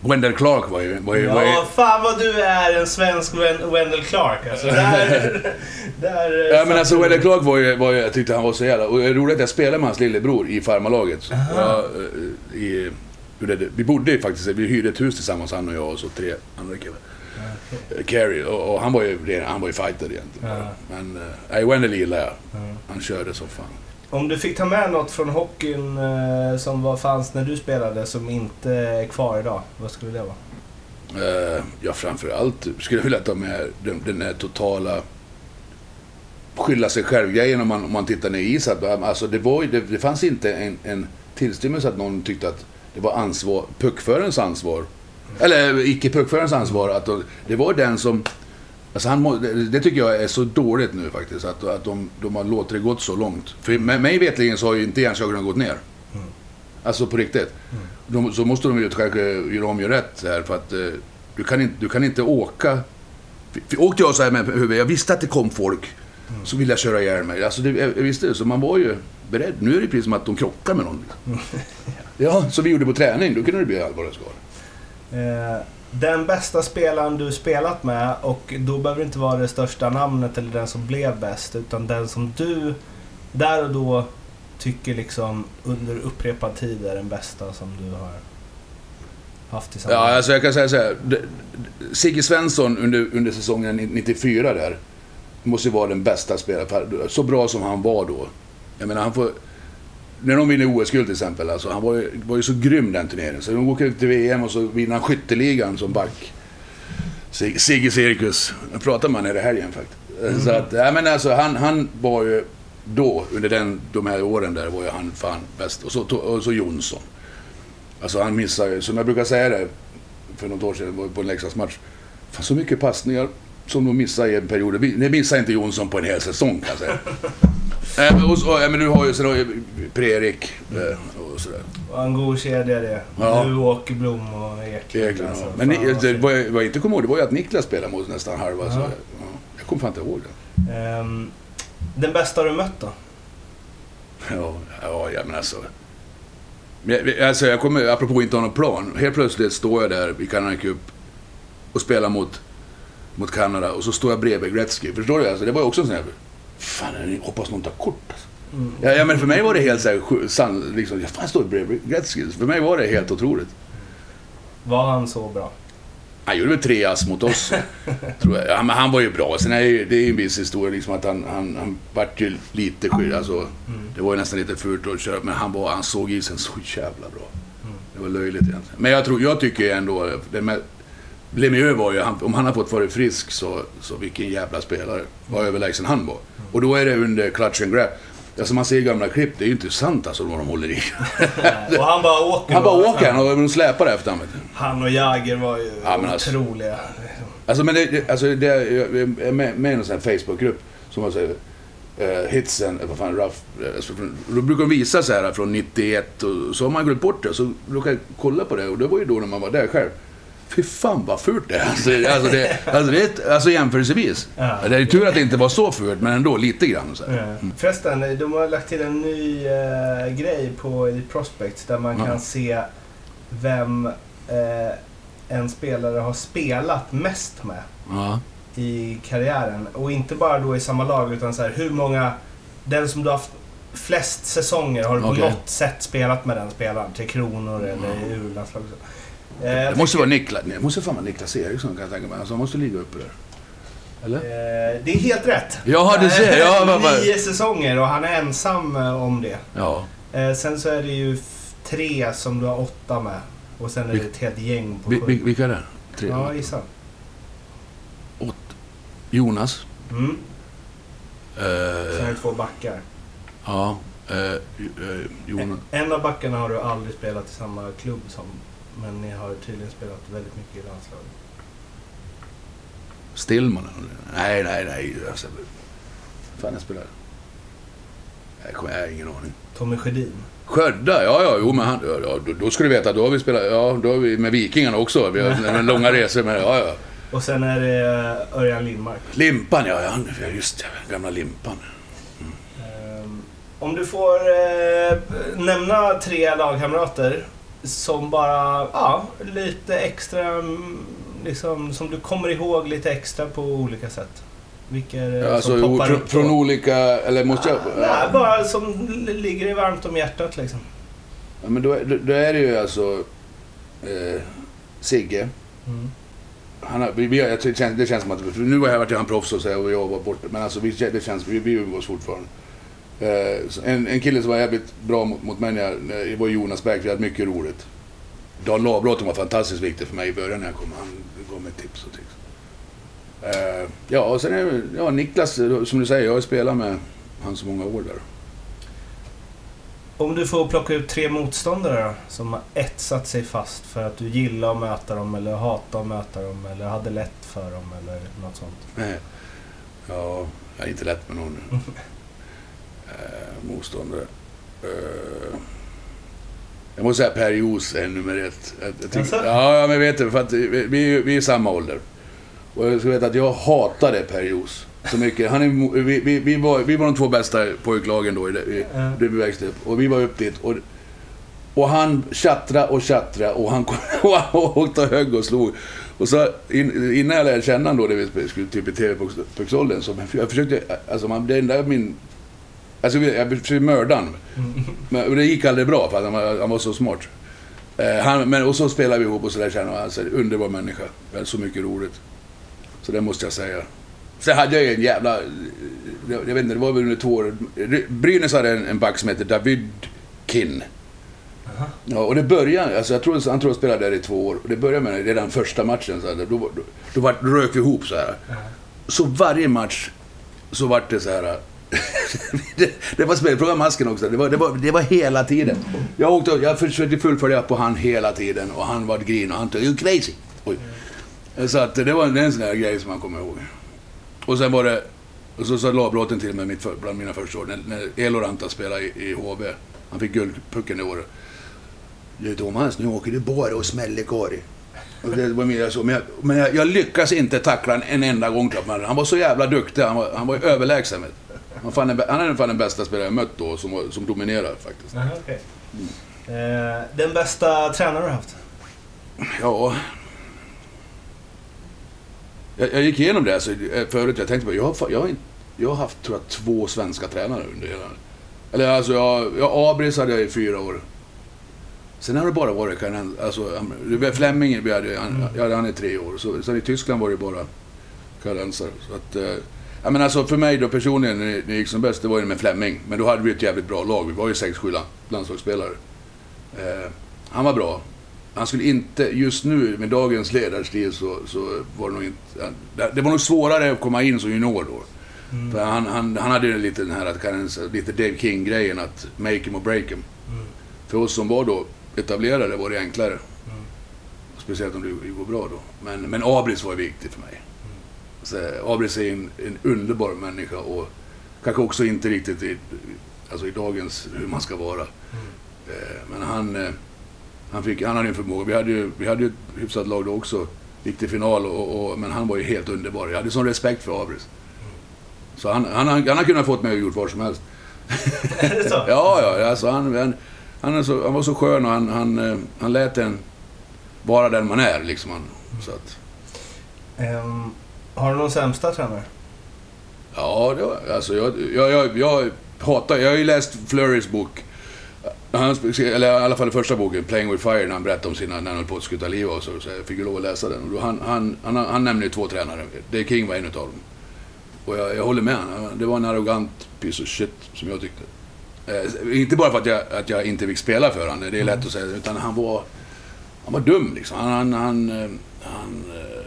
Wendell Clark var ju... Var ju, var ju Ja, fan vad du är en svensk Wen- Wendell Clark alltså. Där... där Ja men alltså Wendell Clark var ju, var ju, jag tyckte han var så jävla... Och det är roligt att jag spelade med hans lillebror i farmarlaget. Aha. Ja, eh, i, hur det, vi bodde ju faktiskt, vi hyrde ett hus tillsammans han och jag och så tre andra killar. Eh, Kerry, och, och han var ju han var ju fighter egentligen. Ja. Men, eh, nej Wendell gillar jag. Ja. Han körde som fan. Om du fick ta med något från hockeyn eh, som var, fanns när du spelade som inte är kvar idag, vad skulle det vara? Eh, ja, framförallt skulle jag vilja ta med den, den här totala skylla sig själv-grejen om man, om man tittar ner i is. Eh, alltså, det, var, det, det fanns inte en, en tillstymmelse att någon tyckte att det var ansvar, puckförarens ansvar. Eller eh, icke puckförarens ansvar. Att det var den som... Alltså han, må- det, det tycker jag är så dåligt nu faktiskt. Att, att de, de har låtit det gått så långt. För med, mig vetligen så har ju inte hjärnköken gått ner. Mm. Alltså på riktigt. De, så måste de ju kanske göra om ju rätt här för att eh, du, kan inte, du kan inte åka... För, för åkte jag så här med huvudet, jag visste att det kom folk, så ville jag köra ihjäl mig. Alltså det, jag, jag visste det, så man var ju beredd. Nu är det precis som att de krockar med någon. Liksom. Ja, som vi gjorde på träning, då kunde det bli allvarliga skador. Eh, den bästa spelaren du spelat med och då behöver det inte vara det största namnet eller den som blev bäst utan den som du där och då tycker liksom under upprepad tid är den bästa som du har haft i Ja, alltså jag kan säga så här. Sigge Svensson under, under säsongen 94 där, måste ju vara den bästa spelaren. Så bra som han var då. Jag menar, han får... När de vinner OS-guld till exempel, alltså, han var ju, var ju så grym den turneringen. Så de åker ut till VM och så vinner han skytteligan som back. Sig- Sigge Cirkus. Jag pratade med honom i helgen faktiskt. Så att, ja, men alltså, han, han var ju då, under den, de här åren där, var ju han fan bäst. Och så, och så Jonsson. Alltså han missar ju, som jag brukar säga det, för något år sedan var på en Leksandsmatch. Fan så mycket passningar som de missar i en period. Det missar inte Jonsson på en hel säsong kan jag säga. Äh, och, så, ja, men du har ju, sen har ju Per-Erik eh, och sådär. Och en god kedja det. Ja. Du, Åkerblom och Eklund. Eklund, alltså. ja. Men ni, det, vad jag, vad jag inte kommer ihåg, det var ju att Niklas spelade mot nästan halva. Så, Ja. ja, jag kommer fan inte ihåg det. Ehm, den bästa du mött då? Ja, ja, ja men alltså. Men jag- Alltså jag kommer, apropå inte ha någon plan. Helt plötsligt står jag där i Canada Cup och spelar mot, mot Kanada och så står jag bredvid Gretzky. Förstår du? Alltså, det var ju också en sån här... Fan, jag hoppas någon tar kort. Alltså. Mm. Ja, ja, men för mig var det helt så här, liksom, jag fan står bredvid Gretzky. För mig var det helt otroligt. Var han så bra? Han gjorde väl tre ass mot oss, tror jag. Ja, men han var ju bra. Sen är det det är ju en viss historia, liksom att han, han, han vart ju lite skydd. Alltså, Mm. det var ju nästan lite fult att köra, men han, var, han såg isen så jävla bra. Mm. Det var löjligt egentligen. Men jag, tror, jag tycker ändå, det med, Lemieux var ju, han, om han har fått vara frisk så, så vilken jävla spelare. Vad överlägsen han var. Och då är det under clutch and grab. Alltså man ser gamla klipp, det är ju inte sant alltså vad de håller i. och han bara åker. Han bara åker han och de släpar efter honom. Han och Jagger var ju Ja, men alltså- otroliga. Alltså men det, alltså, det jag är med, med i en sån här Facebookgrupp som har såhär, uh, hitsen, vad fan, rough, eh, alltså, då brukar de visa så här från 91 och så har man glömt bort det. Så brukar jag kolla på det och det var ju då när man var där själv. Fy fan vad fult det är. Alltså, det- alltså, det, alltså, det är alltså jämförelsevis. Ja. Det är tur att det inte var så fult, men ändå lite grann. Så här. Ja. Förresten, de har lagt till en ny eh, grej på Elite Prospects där man Ja. kan se vem eh, en spelare har spelat mest med Ja. i karriären. Och inte bara då i samma lag utan så här, hur många... Den som du har haft flest säsonger har du på Okej. något sätt spelat med den spelaren. Till Kronor eller i U-landslaget. Eh, Det måste vara Niklas, det måste fan vara Niklas Eriksson kan jag tänka mig. Alltså, han måste ligga uppe där. Eller? Eh, Det är helt rätt. Ja, du ser. Ja, vad- vad- Nio säsonger och han är ensam eh, om det. Ja. Eh, Sen så är det ju tre som du har åtta med. Och sen är det ett helt gäng på sju. vilka är det? Tre? Ja, gissa. Jonas. Mm. Sen är Eh, det två backar. ja. Eh, eh, Jonas. En av backarna har du aldrig spelat i samma klubb som. Men ni har tydligen spelat väldigt mycket i landslaget. Stillman? Nej, nej, nej. Alltså, fan jag spelar... Jag har ingen aning. Tommy Sjödin. Skövda, ja, ja, jo, men han, ja, då, då ska du veta, då har vi spelat, ja, då har vi med Vikingarna också. Vi har långa resor med, ja, ja. Och sen är det eh, Örjan Lindmark. Limpan, ja, ja, han- just det, gamla Limpan. Ehm, Om du får eh, nämna tre lagkamrater som bara, ja, lite extra, mm, liksom, som du kommer ihåg lite extra på olika sätt. Vilka är det Ja, alltså, som o- poppar från, upp? från olika, eller måste jag... Nej, bara som ligger dig varmt om hjärtat liksom. Ja, men då, är- då, är det ju alltså eh, Sigge. Mm. Han har, vi, vi, jag det, känns, det känns som att, nu har jag varit han proffs och, så, här, och jag var borta, men alltså vi, det känns, vi, vi umgås fortfarande. Eh, en, en kille som var jävligt bra mot, mot mig var Jonas Berg, vi hade mycket roligt. Dan Lavbråten var fantastiskt viktig för mig i början när jag kom. Han gav mig tips och tricks. Eh, ja, och sen är det, ja, Niklas, som du säger, jag har spelat med han så många år där. Om du får plocka ut tre motståndare då, som har etsat sig fast för att du gillar att möta dem eller hatar att möta dem eller hade lätt för dem eller något sånt. Nej. Ja, jag är inte lätt med någon nu. eh, motståndare. Eh, jag måste säga Per Jos är nummer ett. Jag, jag tycker, ja, ja, men vet du, för att vi, vi, vi är samma ålder. Och jag ska veta att jag hatade Per Jos så mycket. Han är, vi, vi, vi, var, vi var de två bästa pojklagen då i det, det växte upp. Och vi var upp dit. Och, och han tjattrade och tjattrade och han och åkte och högg och slog. Och så in, innan jag lärde känna honom då, när vi skulle typ i TV-pucksåldern, så jag försökte, alltså man, det enda min... Alltså jag försökte mörda honom. Men och det gick aldrig bra för att han var, han var så smart. Eh, han, men, och så spelade vi ihop och så där kände jag, alltså, underbar människa. Hade så mycket roligt. Så det måste jag säga. Sen hade jag en jävla... Jag vet inte, det var väl under två år. Brynäs hade en, en back som heter David Kin. Aha. Ja, och det började, alltså jag tror, han tror jag spelade där i två år. Och det började med redan första matchen. Så här, då, då, då, var, då rök vi ihop så här. Ja. Så varje match så vart det så här det, det var spel, fråga masken också. Det var, det, var, det var hela tiden. Jag, åkte, jag försökte fullfölja på han hela tiden och han var grin och han tog, you crazy. Oj. Så att det var en, sån där grej som man kommer ihåg. Och sen var det, och så sa lagbråten till mig mitt för, bland mina första år, när, när Eloranta spelade i, i HV. Han fick guldpucken det året. Du Thomas, nu åker du bara och smäller korg. Och det var mer så. Men, jag, men jag, jag lyckas inte tackla en, en enda gång. Han var så jävla duktig. Han var, han var överlägsen. Han, är- han är fan den bästa spelare jag mött då, som, som dominerar faktiskt. Aha, okej. Eh, den bästa tränare du har haft? Ja... Jag, jag gick igenom det alltså, eh, förut. Jag tänkte på, jag har, jag har, jag har haft, tror jag, två svenska tränare under hela... Eller alltså, jag, jag Abris hade jag i fyra år. Sen har det bara varit alltså, hade, han, jag hade han i tre år. Så, sen i Tyskland var det bara karensar. Så att, eh, ja, men alltså för mig då personligen, när det gick som bäst, det var ju med Fleming. Men då hade vi ett jävligt bra lag. Vi var ju sex, sju land- landslagsspelare. Eh, han var bra. Han skulle inte, just nu med dagens ledarstil så, så var det nog inte... Det, var nog svårare att komma in som junior då. Mm. För han, han, han hade ju lite den här, lite Dave King-grejen att make him or break him. Mm. För oss som var då etablerade var det enklare. Mm. Speciellt om det går bra då. Men, men Abris var viktig för mig. Abris är en, en underbar människa och kanske också inte riktigt i, alltså i dagens hur man ska vara. Mm. Eh, Men han... eh, Han, fick, han hade en förmåga. Vi hade ju vi hade ju ett hyfsat lag då också. Gick till final, och, och, men han var ju helt underbar. Jag hade sån respekt för Abris. Så han, han, han, han har kunnat fått mig att gjort vad som helst. Är det så? Ja, ja, alltså han, han, han, så, han var så skön och han, han, eh, han lät en vara den man är liksom. Han, så att, Ehm, har du någon sämsta tränare? ja, det var, alltså jag, jag, jag, jag hatar... Jag har ju läst Flurrys bok. Hans, eller i alla fall den första boken, Playing with Fire, när han berättade om sina, när han höll på att skuta liv och så. så jag fick ju lov att läsa den. Och då han, han, han, han nämner ju två tränare. Det King var en utav dem. Och jag, jag håller med honom. Det var en arrogant piece of shit, som jag tyckte. Eh, inte bara för att jag, att jag inte fick spela för honom, det är lätt att säga, utan han var... Han var dum liksom. Han... han, han, eh, han eh,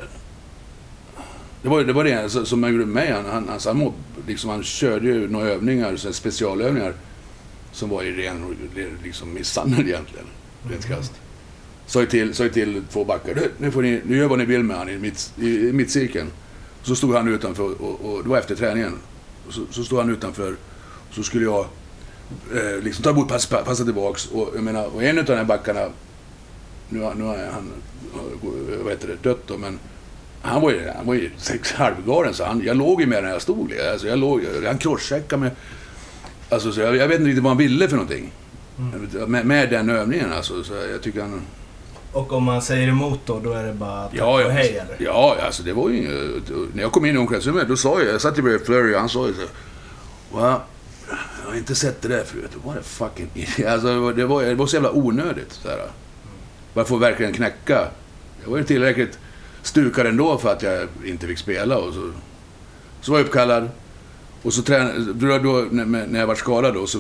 det var det, var det som- han gjorde med mig. Han, han, alltså han, må- liksom, han körde ju några övningar, så specialövningar, som var i ren liksom, misshandel egentligen. Rent krasst. Sa till, sa till två backar, "Du, nu, får ni, nu gör vad ni vill med han i, mitt, i, i mittcirkeln. Så stod han utanför, och, och det var efter träningen. Så, så stod han utanför, och så skulle jag eh, liksom ta emot, pass, passa tillbaks. Och, jag menar, och en av de här backarna, nu, nu har han, vad heter det, dött då, men han var ju, han var ju sex halvgaren, så han, jag låg ju med när jag stod. Alltså, jag låg, han crosscheckade med... Alltså, så jag, jag vet inte riktigt vad han ville för någonting. Med, med den övningen alltså. Så jag tycker han... Och om man säger emot då, då är det bara tack Ja, och hej eller? ja, alltså det var ju inget... När jag kom in i omklädningsrummet, då sa jag... Jag satt ju bredvid Flurry och han sa ju så Va? Jag har inte sett det där förut. What a fucking. Alltså, det var, det var, det så jävla onödigt. Så här. Bara för att verkligen knäcka. Jag var ju tillräckligt Stukade ändå för att jag inte fick spela. Och så, så var jag uppkallad. Och så tränade... Då, då, när, när jag var skadad då, så...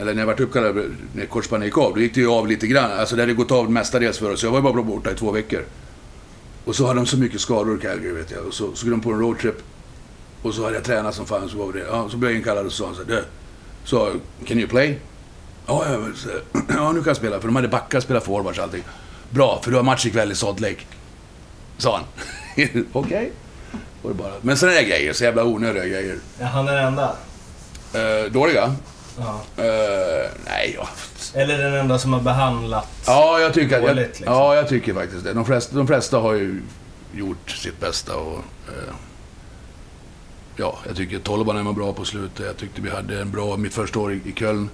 Eller när jag var uppkallad, när korsbandet gick av, då gick det ju av lite grann. Alltså det hade gått av mestadels för oss. Så jag var bara borta i två veckor. Och så hade de så mycket skador i Calgary, vet jag. Och så, skulle de på en roadtrip. Och så hade jag tränat som fan, så var det. Ja, så blev jag inkallad och så sa han så här, Så, can you play? Ja, ja, så, ja, nu kan jag spela. För de hade backar, spela forwards och allting. Bra, för du har match ikväll i Salt Lake. Sa han. Okej. Var det bara. Men sådana där grejer, så jävla onödiga grejer. Ja, han är den enda? Uh, dåliga? Ja. Eh, nej, ja. Eller den enda som har behandlat... Ja, jag tycker, att, jag, Dåligt, liksom. ja, jag tycker faktiskt det. De flesta, de flesta har ju gjort sitt bästa och... eh, ja, jag tycker Tolvanen var bra på slutet. Jag tyckte vi hade en bra mitt första år i, i Köln.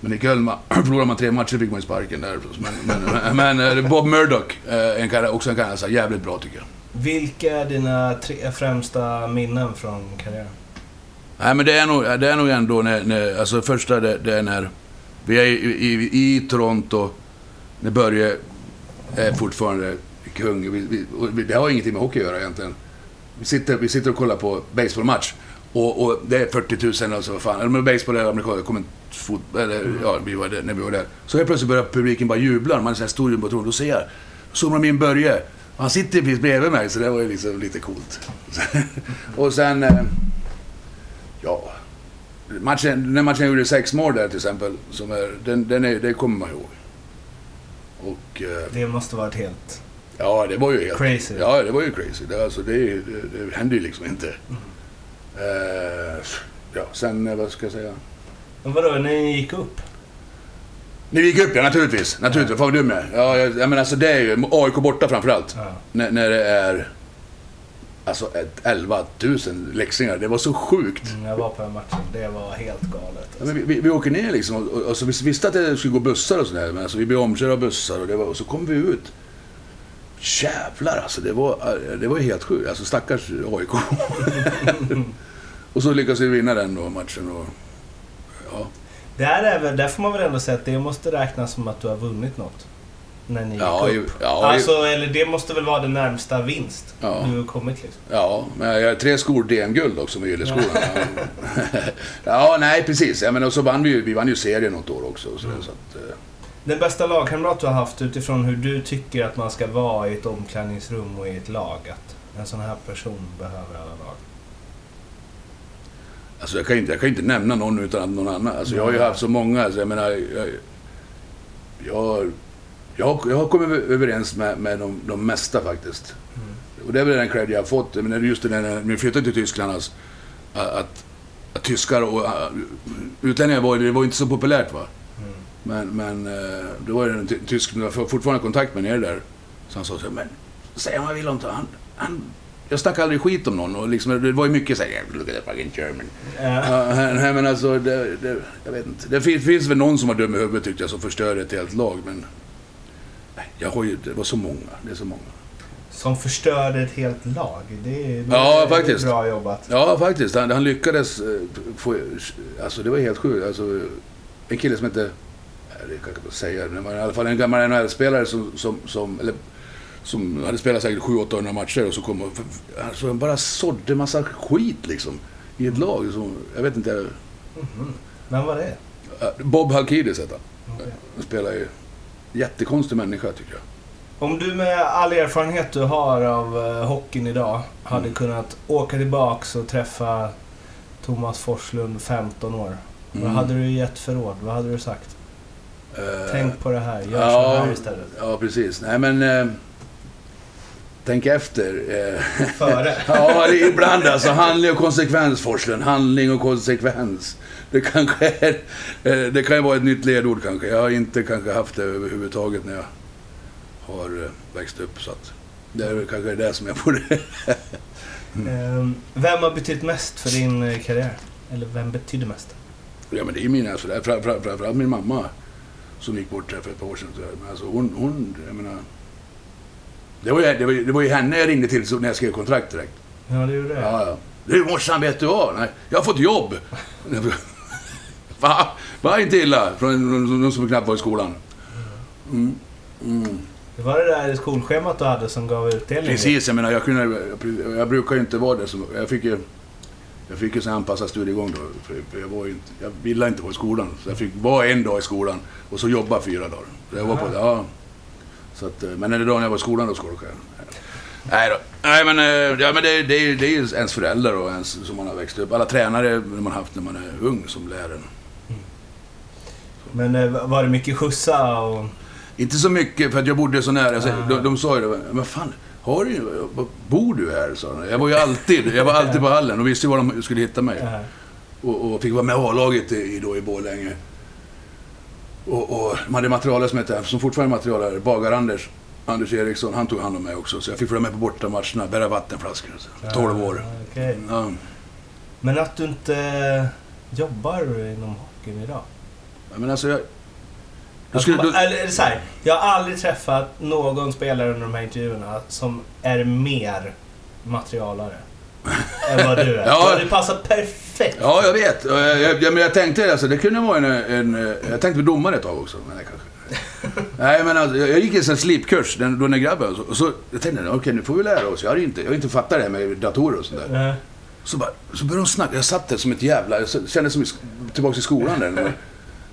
Men i Köln, förlorade man tre matcher fick man sparken där. Men, men, men eh, Bob Murdoch, eh, en kan, också en kanadensare, jävligt bra tycker jag. Vilka är dina tre främsta minnen från karriären? Nej, men det är nog, det är nog ändå när, när alltså första det, det är när vi är i, i, i Toronto, när Börje är fortfarande kung. Vi, vi, det har ingenting med hockey att göra egentligen. Vi sitter, vi sitter och kollar på baseballmatch och, och det är 40 000 alltså vad fan, eller baseball eller amerikansk, kommer fot, eller ja, vi var där, när vi var där. Så helt plötsligt börjar publiken bara jubla, man är så här stor jumbotron, då ser jag, zoomar de in Börje. Han sitter precis bredvid mig, så det var ju liksom lite coolt. och sen... eh, Ja. Matchen, när matchen gjorde sex mål där till exempel, som är, den, den är, det kommer man ihåg. Och eh, Det måste varit helt ja, det var ju helt... crazy. Ja, det var ju crazy. Det, alltså, det, det, det hände ju liksom inte. Eh, ja, sen, vad ska jag säga? Men vadå, när ni gick upp? Ni gick upp ja, naturligtvis. Naturligtvis. Fan vad dum jag är. Ja, jag, jag menar alltså det är ju AIK borta framförallt. Ja. När, när det är... Alltså ett 11 000 läxingar. Det var så sjukt. Mm, Jag var på den matchen, det var helt galet. Ja, men vi, vi, vi åker ner liksom och, och, och så vi visste att det skulle gå bussar och sådär. Men alltså, vi blev omkörda av bussar och, det var, och så kom vi ut. Jävlar alltså, det var, det var helt sjukt. Alltså stackars AIK. och så lyckades vi vinna den då, matchen. Och, ja. Där, är väl, där får man väl ändå säga att det måste räknas som att du har vunnit något? När ni gick Ja, upp? ju- ja, alltså, eller det måste väl vara den närmsta vinst Ja. du har kommit liksom? ja, men jag har tre skor DM-guld också med Gylleskolan. ja, nej precis. Ja, men och så vann vi ju, vi vann ju serien något år också. Så, Mm. så att, eh, Den bästa lagkamrat du har haft utifrån hur du tycker att man ska vara i ett omklädningsrum och i ett lag? Att en sån här person behöver alla lag. Alltså jag kan inte, jag kan inte nämna någon utan att någon annan. Alltså jag har ju haft så många. Alltså jag menar, jag, jag, har- jag, jag har kommit överens med, med de, de mesta faktiskt. Mm. Och det är väl den cred jag har fått. Men just det när vi flyttade till Tyskland. Alltså, att, att, att tyskar och utlänningar var, det var inte så populärt va. Mm. Men, men eh, då var det en ty- tysk som jag fortfarande kontakt med nere där. Så han sa så här, men säg vad han vill om. Han, han, jag snackade aldrig skit om någon och liksom, det var ju mycket såhär, look at the fucking German. Ja, nej, men alltså, det, det, jag vet inte. Det finns, finns väl någon som var dum i huvudet tyckte jag, som förstörde ett helt lag, men... Jag har ju, det var så många. Det är så många. Som förstörde ett helt lag. Det är, Ja, faktiskt. bra jobbat. Ja, faktiskt. Han, han lyckades eh, få... Alltså, det var helt sjukt. Alltså, en kille som hette... Det kan jag inte säga. Men i alla fall en gammal NHL-spelare som, som, som, eller, som hade spelat säkert 700-800 matcher och så kom och... Alltså, han bara sådde massa skit liksom. I ett lag. Som, jag vet inte... Mhm. Vem var det? Bob Halkidis hette han. Han spelar ju... Jättekonstig människa tycker jag. Om du med all erfarenhet du har av uh, hockeyn idag hade Mm. kunnat åka tillbaks och träffa Thomas Forslund 15 år. Vad Mm. hade du gett för råd? Vad hade du sagt? Eh, Tänk på det här, gör ja, så här istället. Ja, precis. Nej, men... Eh, tänk efter. Eh, Före. ja, ibland alltså. Handling och konsekvens, Forslund. Handling och konsekvens. Det kanske är... Eh, det kan ju vara ett nytt ledord kanske. Jag har inte kanske haft det överhuvudtaget när jag har eh, växt upp. Så att det är kanske det som jag borde... Ehm, vem har betytt mest för din karriär? Eller vem betyder mest? Ja, men det är mina, alltså, det är fram- fram- framförallt min mamma som gick bort här för ett par år sedan. Men alltså hon, hon, jag menar... Det var, ju, det, var, det var ju henne jag ringde till när jag skrev kontrakt direkt. Ja, det gjorde det. Ja, ja. Du morsan, vet du vad? Nej, jag har fått jobb! Va? Va? Inte illa? Från någon som knappt var i skolan. Mm. Mm. Det var det där skolschemat du hade som gav utdelning? Precis, jag menar, jag, kunde, jag, jag brukar ju inte vara. Så jag fick ju, jag fick ju så anpassad studiegång då. För, jag, var inte, jag ville inte vara i skolan. Så jag fick vara en dag i skolan och så jobba fyra dagar. Så jag var på, ja. Så att, eh, men den dagen jag var i skolan då skolkade jag. Nej då. Nej men, eh, ja, men det, det, är- det är ju ens föräldrar och ens som man har växt upp. Alla tränare man har haft när man är ung som lär en. Men eh, var det mycket skjutsa och... Inte så mycket för att jag bodde så nära. Så, Ah. de, de sa ju det. Men fan, har du, bor du här? Sa de. Jag var ju alltid, jag var alltid på hallen och visste var de skulle hitta mig. Ja. Och, och fick vara med A-laget i, då i Borlänge. Och, och de hade materialare som hette, som fortfarande är materialare, Bagar-Anders. Anders Eriksson, han tog hand om mig också. Så jag fick följa med på bortamatcherna, bära vattenflaskor. Så. 12 år. Ja, okej. Ja. Men att du inte jobbar inom hockeyn idag? Men alltså jag... Alltså, skulle, då, eller, eller så här, jag har aldrig träffat någon spelare under de här intervjuerna som är mer materialare än vad du är. Ja. Du hade passat perfekt. Ja, jag vet. Jag, jag, men jag tänkte alltså, det kunde vara en, en... Jag tänkte bli domare ett tag också. Men det kanske... Nej, men alltså, jag gick en sån slipkurs den- då när grabben... Och så, och så jag tänkte okej, nu får vi lära oss. Jag har inte, jag har inte fattat det här med datorer och sånt där. Ja. Så, bara, så började de snacka. Jag satt där som ett jävla... Jag kände som tillbaka i skolan där.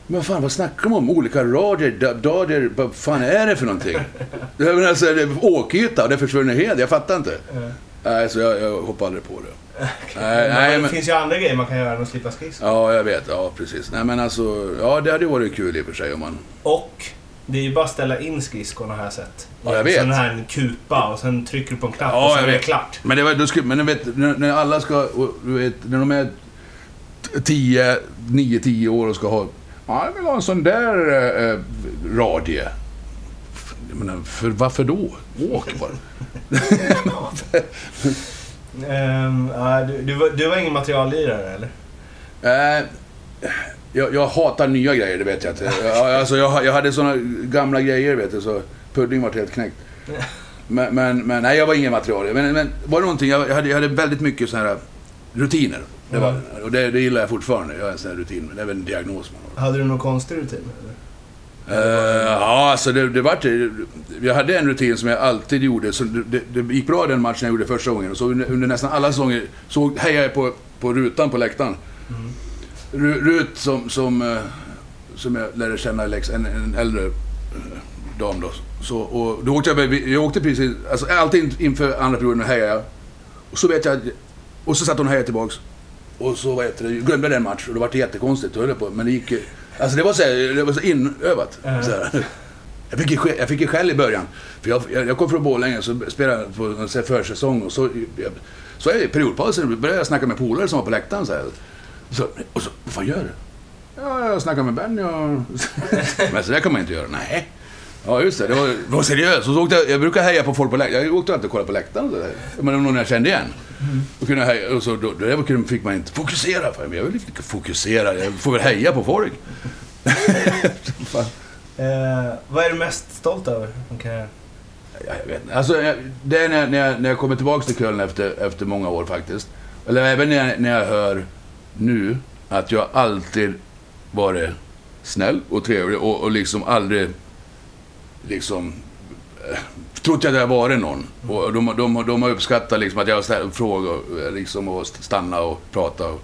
Men, fan, vad snackar de om? Olika radier, da- dadier, vad fan är det för någonting? Jag menar, alltså, det är åkyta och det försvinner helt. Jag fattar inte. Nej, så jag, jag hoppar aldrig på det. Nej, nej, det men... finns ju andra grejer man kan göra än att slippa skridskor. Ja, jag vet. Ja, precis. Nej, men alltså... Ja, det hade ju varit kul i och för sig om man... Och det är ju bara att ställa in skridskorna har jag sett. Ja, jag vet. Sån här en kupa och sen trycker du på en knapp Ja, och sen jag är det klart. Men det var... Du skulle, men du vet, när, när alla ska... Du vet, när de är 10, 9, 10 år och ska ha... Ja, jag vill ha en sån där eh, radie. Jag menar, för, varför då? Åk bara. Ja, du, du, var, du var ingen materiallirare eller? Eh, jag, jag hatar nya grejer, det vet jag inte. Jag, alltså, jag, jag hade såna gamla grejer, vet du, så pudding var helt knäckt. Men, men, men nej, jag var ingen material. Men, men var det någonting, jag, hade, jag hade väldigt mycket såna här rutiner. Det var, och det, det gillar jag fortfarande. Jag har en sån här rutin, men det är väl en diagnos man har. Hade du någon konstig rutin? Eller? Eh, ja, alltså det, det vart Jag hade en rutin som jag alltid gjorde. Så det, det, gick bra den matchen jag gjorde första gången. Och så under, under nästan alla säsonger så hejade jag på, på rutan på läktaren. Mm. Ru- Rut som, som, eh, som jag lärde känna i Lex, en, en äldre eh, dam då. Så, och då åkte jag, jag åkte precis, alltså alltid in- inför andra perioden hejade jag. Och så vet jag, och så satt hon och hejade tillbaks. Och så vad heter det, glömde jag den match och det vart jättekonstigt. Höll på, men det gick Alltså det var så, här, det var så inövat. Så här. Jag fick, ju jag fick ju skäll i början. För jag, jag, jag kom från Borlänge så spelade jag på en försäsong och så, jag, så i periodpausen började jag snacka med polare som var på läktaren. Så här. Så, och så, vad fan gör du? Ja, jag snackade med Benny och... Men så där kan man inte göra. Nej. Ja, just det. Det var, det var seriöst. Så åkte jag, jag brukar heja på folk på läktaren. Jag åkte alltid och kollade på läktaren. och så. Men någon jag kände igen. Då kunde jag heja. Och så, då, då kunde- fick man inte fokusera. För mig. Jag vill inte fokusera. Jag får väl heja på folk. Eh, vad är du mest stolt över från karriären? Ja, jag vet inte. Alltså, jag- det är när, när, jag, när jag kommer tillbaka till Köln efter, efter många år faktiskt. Eller även när jag, när jag hör nu att jag alltid varit snäll och trevlig och, och liksom aldrig liksom eh, trott att jag varit någon. Och de, de, de har uppskattat liksom att jag frågor eh, liksom, och stanna och prata. Och,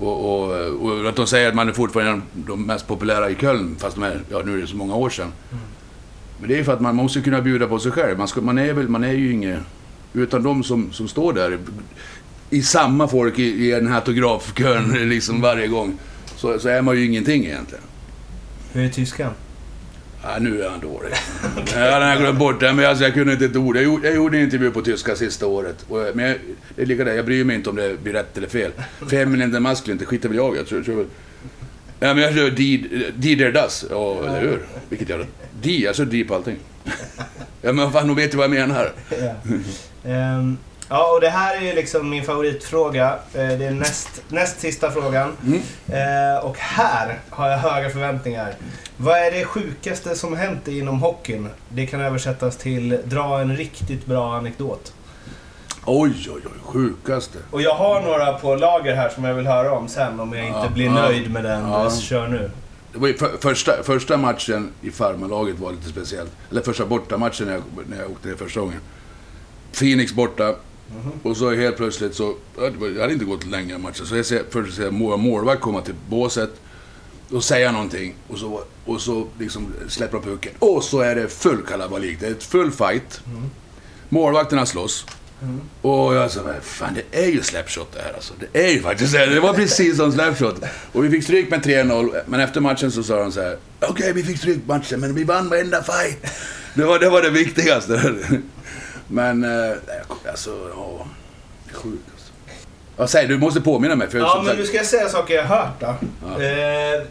och, och, och att de säger att man är fortfarande de mest populära i Köln, fast de är, ja, nu är det så många år sedan. Men det är för att man måste kunna bjuda på sig själv. Man, ska, man, är, väl, man är ju inget... Utan de som, som står där i samma folk i, i en här autografkön liksom varje gång. Så, så är man ju ingenting egentligen. Hur är tyskan? Ja, nu är han dålig. Ja, den har glömt bort. det, Men alltså, jag kunde inte ett ord. Jag gjorde, jag gjorde en intervju på tyska sista året. Och, men jag, det är lika där. Jag bryr mig inte om det blir rätt eller fel. Feminin eller maskulin, det skiter väl jag i. Jag tror, tror. Ja, men jag kör die, der das. Ja, eller hur? Vilket jävla... Die, jag kör die på allting. Ja, men fan, de vet ju vad jag menar. yeah. um ja, och det här är ju liksom min favoritfråga. Eh, det är näst, näst sista frågan. Mm. Eh, och här har jag höga förväntningar. Vad är det sjukaste som hänt inom hockeyn? Det kan översättas till dra en riktigt bra anekdot. Oj, oj, oj. Sjukaste. Och jag har några på lager här som jag vill höra om sen om jag inte Ja, blir nöjd med den Ja. kör nu. Det var för, första, första matchen i farmarlaget var lite speciellt. Eller första bortamatchen när jag, när jag åkte ner första gången. Phoenix borta. Och så helt plötsligt så... Det hade inte gått länge matchen. Så jag ser, först ser jag vår målvakt komma till båset. Och säga någonting. Och så, och så liksom släpper de pucken. Och så är det full kalabalik. Det är ett full fight. Målvakterna slåss. Och jag sa, "Men fan det är ju slapshot det här alltså. Det är ju faktiskt det. Det var precis som slapshot. Och vi fick stryk med 3-0, men efter matchen så sa de så här. Okej, vi fick stryk matchen, men vi vann varenda fight. Det var det, var det viktigaste. Men, eh, alltså, ja. Det är sjukt alltså. Ja, säg, du måste påminna mig. För Ja, men sagt- nu ska jag säga saker jag har hört då. Ja. Eh,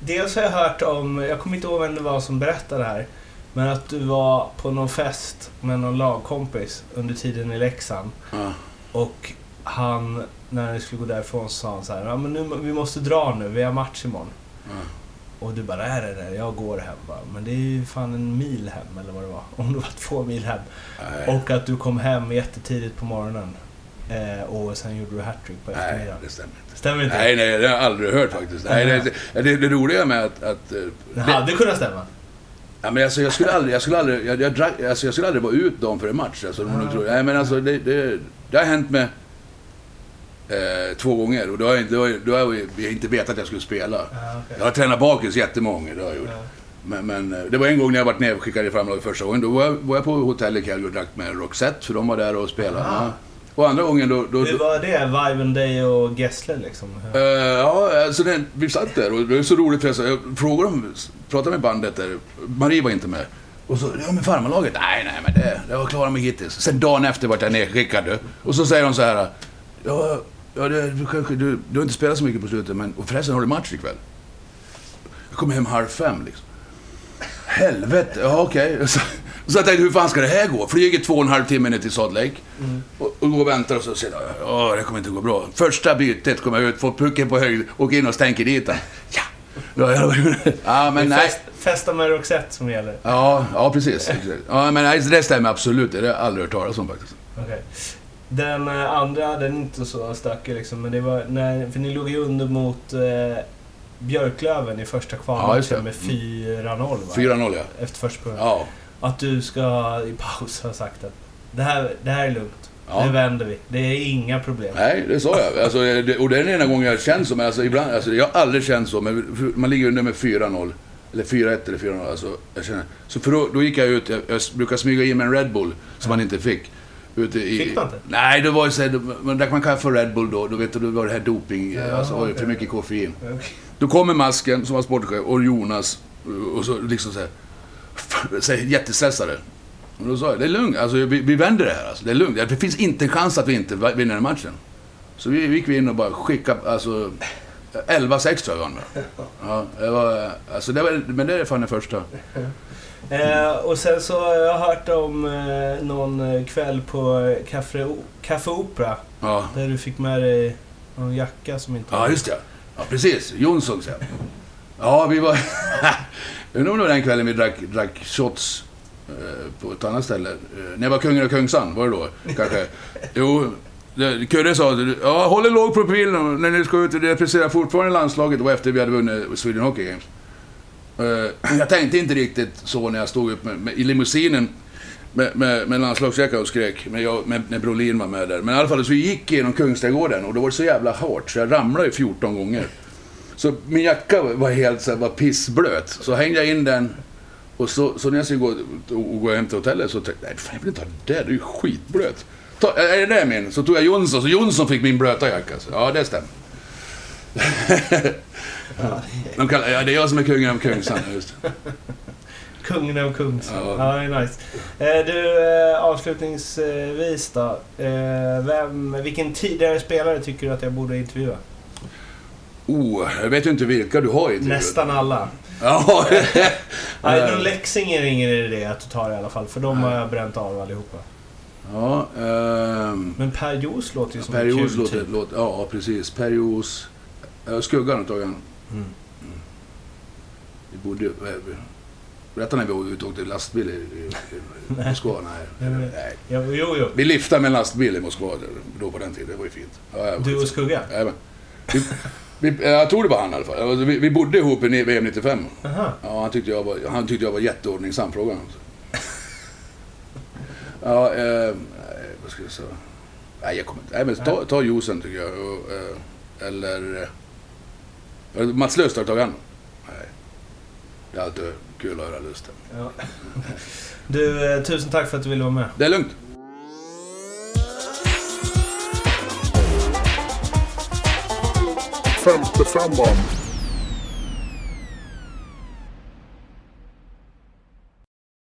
dels har jag hört om, jag kommer inte ihåg vem det var som berättade det här. Men att du var på någon fest med någon lagkompis under tiden i Leksand. ja. Och han, när ni skulle gå därifrån, sa han så här, ja men nu, vi måste dra nu, vi har match imorgon. Ja. Och du bara, nej nej nej, jag går hem bara. Men det är ju fan en mil hem eller vad det var. Om det var två mil hem. Nej, Och att du kom hem jättetidigt på morgonen. Eh, och sen gjorde du hattrick på nej, eftermiddagen. det stämmer inte. Stämmer inte? Nej, nej, det har jag aldrig hört faktiskt. Nej, det, det, det, det roliga med att... att eh, Det hade kunnat stämma. Ja, men alltså, jag skulle aldrig, jag skulle aldrig, jag, jag, drack, alltså, jag skulle aldrig vara ut dagen före match. Alltså, du tror. Nej, men alltså, det, det, det har hänt med eh, två gånger och då har jag, inte- då, har- då har jag, inte vetat att jag skulle spela. Ja, okej. Jag har tränat bakis jättemånga det har jag gjort. Ja. Men, men eh, det var en gång när jag varit nedskickad i farmarlaget första gången. Då var jag, var jag på hotell i Calgary och drack med Roxette, för de var där och spelade. Ja. Och andra gången då... då, Hur var det? Viven Day och Gessle liksom? Eh, ja, alltså det, vi satt där och det var så roligt för jag, frågade dem, pratade med bandet där, Marie var inte med. Och så, ja men farmarlaget, nej nej men det, det var klara mig hittills. Sen dagen efter vart jag nedskickad. Och så säger de så här, ja, ja det, du, kanske, du, du har inte spelat så mycket på slutet men, och förresten har du match ikväll? Jag kommer hem halv fem liksom. Helvete, ja okej. Så, så jag tänkte, hur fan ska det här gå? Flyger två och en halv timme ner till Salt Lake. Och, och går och väntar och så säger jag, ja det kommer inte gå bra. Första bytet kommer jag ut, får pucken på höjd, åker in och stänker dit den. Ja! Ja, men nej. fest, festa med Roxette som gäller. Ja, ja precis. Ja, men nej, det stämmer absolut. Det har jag aldrig hört talas om faktiskt. Okej. Den eh, andra, den är inte så stökig liksom, men det var när, för ni låg ju under mot eh, Björklöven i första Ja, kvalmatchen med 4-0 va? 4-0 ja. Efter första perioden. Ja. Att du ska i paus ha sagt att det här, det här är lugnt. Ja. Nu vänder vi. Det är inga problem. Nej, det sa jag. Alltså, det, och det är den ena gången jag har känt så. Men alltså, ibland, alltså, jag har aldrig känt så. Men man ligger under med 4-0. Eller 4-1 eller 4-0. Alltså, jag känner, så för då, då gick jag ut. Jag, jag brukar smyga in med en Red Bull som man inte fick. Ute i, Fick man inte? Nej, det var ju så här, men där man kan få Red Bull då. Då vet du, då var det här doping. Ja, alltså, det för mycket koffein. Okej. Då kommer masken som var sportchef och Jonas och så liksom så här, så här jättestressade. Och då sa jag, det är lugnt, alltså, vi, vi vänder det här. Alltså, det är lugnt. Det finns inte en chans att vi inte vinner den matchen. Så vi gick vi in och bara skickade, alltså, 11-6 tror jag vi vann med. Ja, det var, alltså det var, men det är fan det första. Eh, och sen så har jag hört om eh, någon eh, kväll på Café, Café Opera. Ja, Där du fick med dig någon jacka som inte ja just det. Ja, precis. Jonssons ja. Ja, vi var... Jag undrar om det var den kvällen vi drack, drack shots eh, på ett annat ställe. Eh, när jag var kungen av Kungsan, var det då? Kanske. Jo, det- Kurre sa ja, håll en låg profil när ni ska ut och representera fortfarande landslaget. Det var efter vi hade vunnit Sweden Hockey Games. Eh, jag tänkte inte riktigt så när jag stod upp med, med, i limousinen med, med, med landslagsjacka och skrek, men jag, med, när Brolin var med där. Men i alla fall, så vi gick genom Kungsträdgården och då var det så jävla hårt så jag ramlade ju 14 gånger. Så min jacka var helt så här, var pissblöt. Så hängde jag in den och så, så när jag skulle gå, och gå hem till hotellet så tänkte jag, nej fan jag vill inte ha det där, det är ju skitblöt. Ta, är det där min? Så tog jag Jonsson, så Jonsson fick min blöta jacka. Så, ja, det stämmer. De kallar, ja, det är jag som är kungen av Kungsan, just. Kungen av Kungsan. Ja. Ja, nice. Eh, du, eh, avslutningsvis då. Eh, vem, vilken tidigare spelare tycker du att jag borde intervjua? Oh, jag vet ju inte vilka du har intervjuat. Nästan alla. Ja. Nej, någon Leksing är det ingen idé att du tar i alla fall, för de har jag bränt av allihopa. ja, ehm, Men Per Jos låter ju som en Perios kul låter, typ. låter... Ja, precis. Perios... Uh, skuggan har tagit Mm. Vi bodde... vi- Berätta när vi ute och åkte lastbil i, i, i Moskva? Nej. Nej. Ja, jo, jo. Vi liftade med en lastbil i Moskva då på den tiden. Det var ju fint. Ja, ja, Du och Skugga? Jajamän. Vi, vi, jag tror det var han i alla fall. Alltså, Vi, vi bodde ihop i VM 95. Aha. Ja, han tyckte jag var, han tyckte jag var jätteordningsam, frågade han. Ja, eh, vad ska jag säga? Nej, jag kommer inte... Nej, men ta, ta juicen tycker jag. Eh, eller... Mats Löst har tagit? Nej. Det är alltid kul att höra Lusten. Ja. Du, eh, tusen tack för att du ville vara med. Det är lugnt. Femte femman.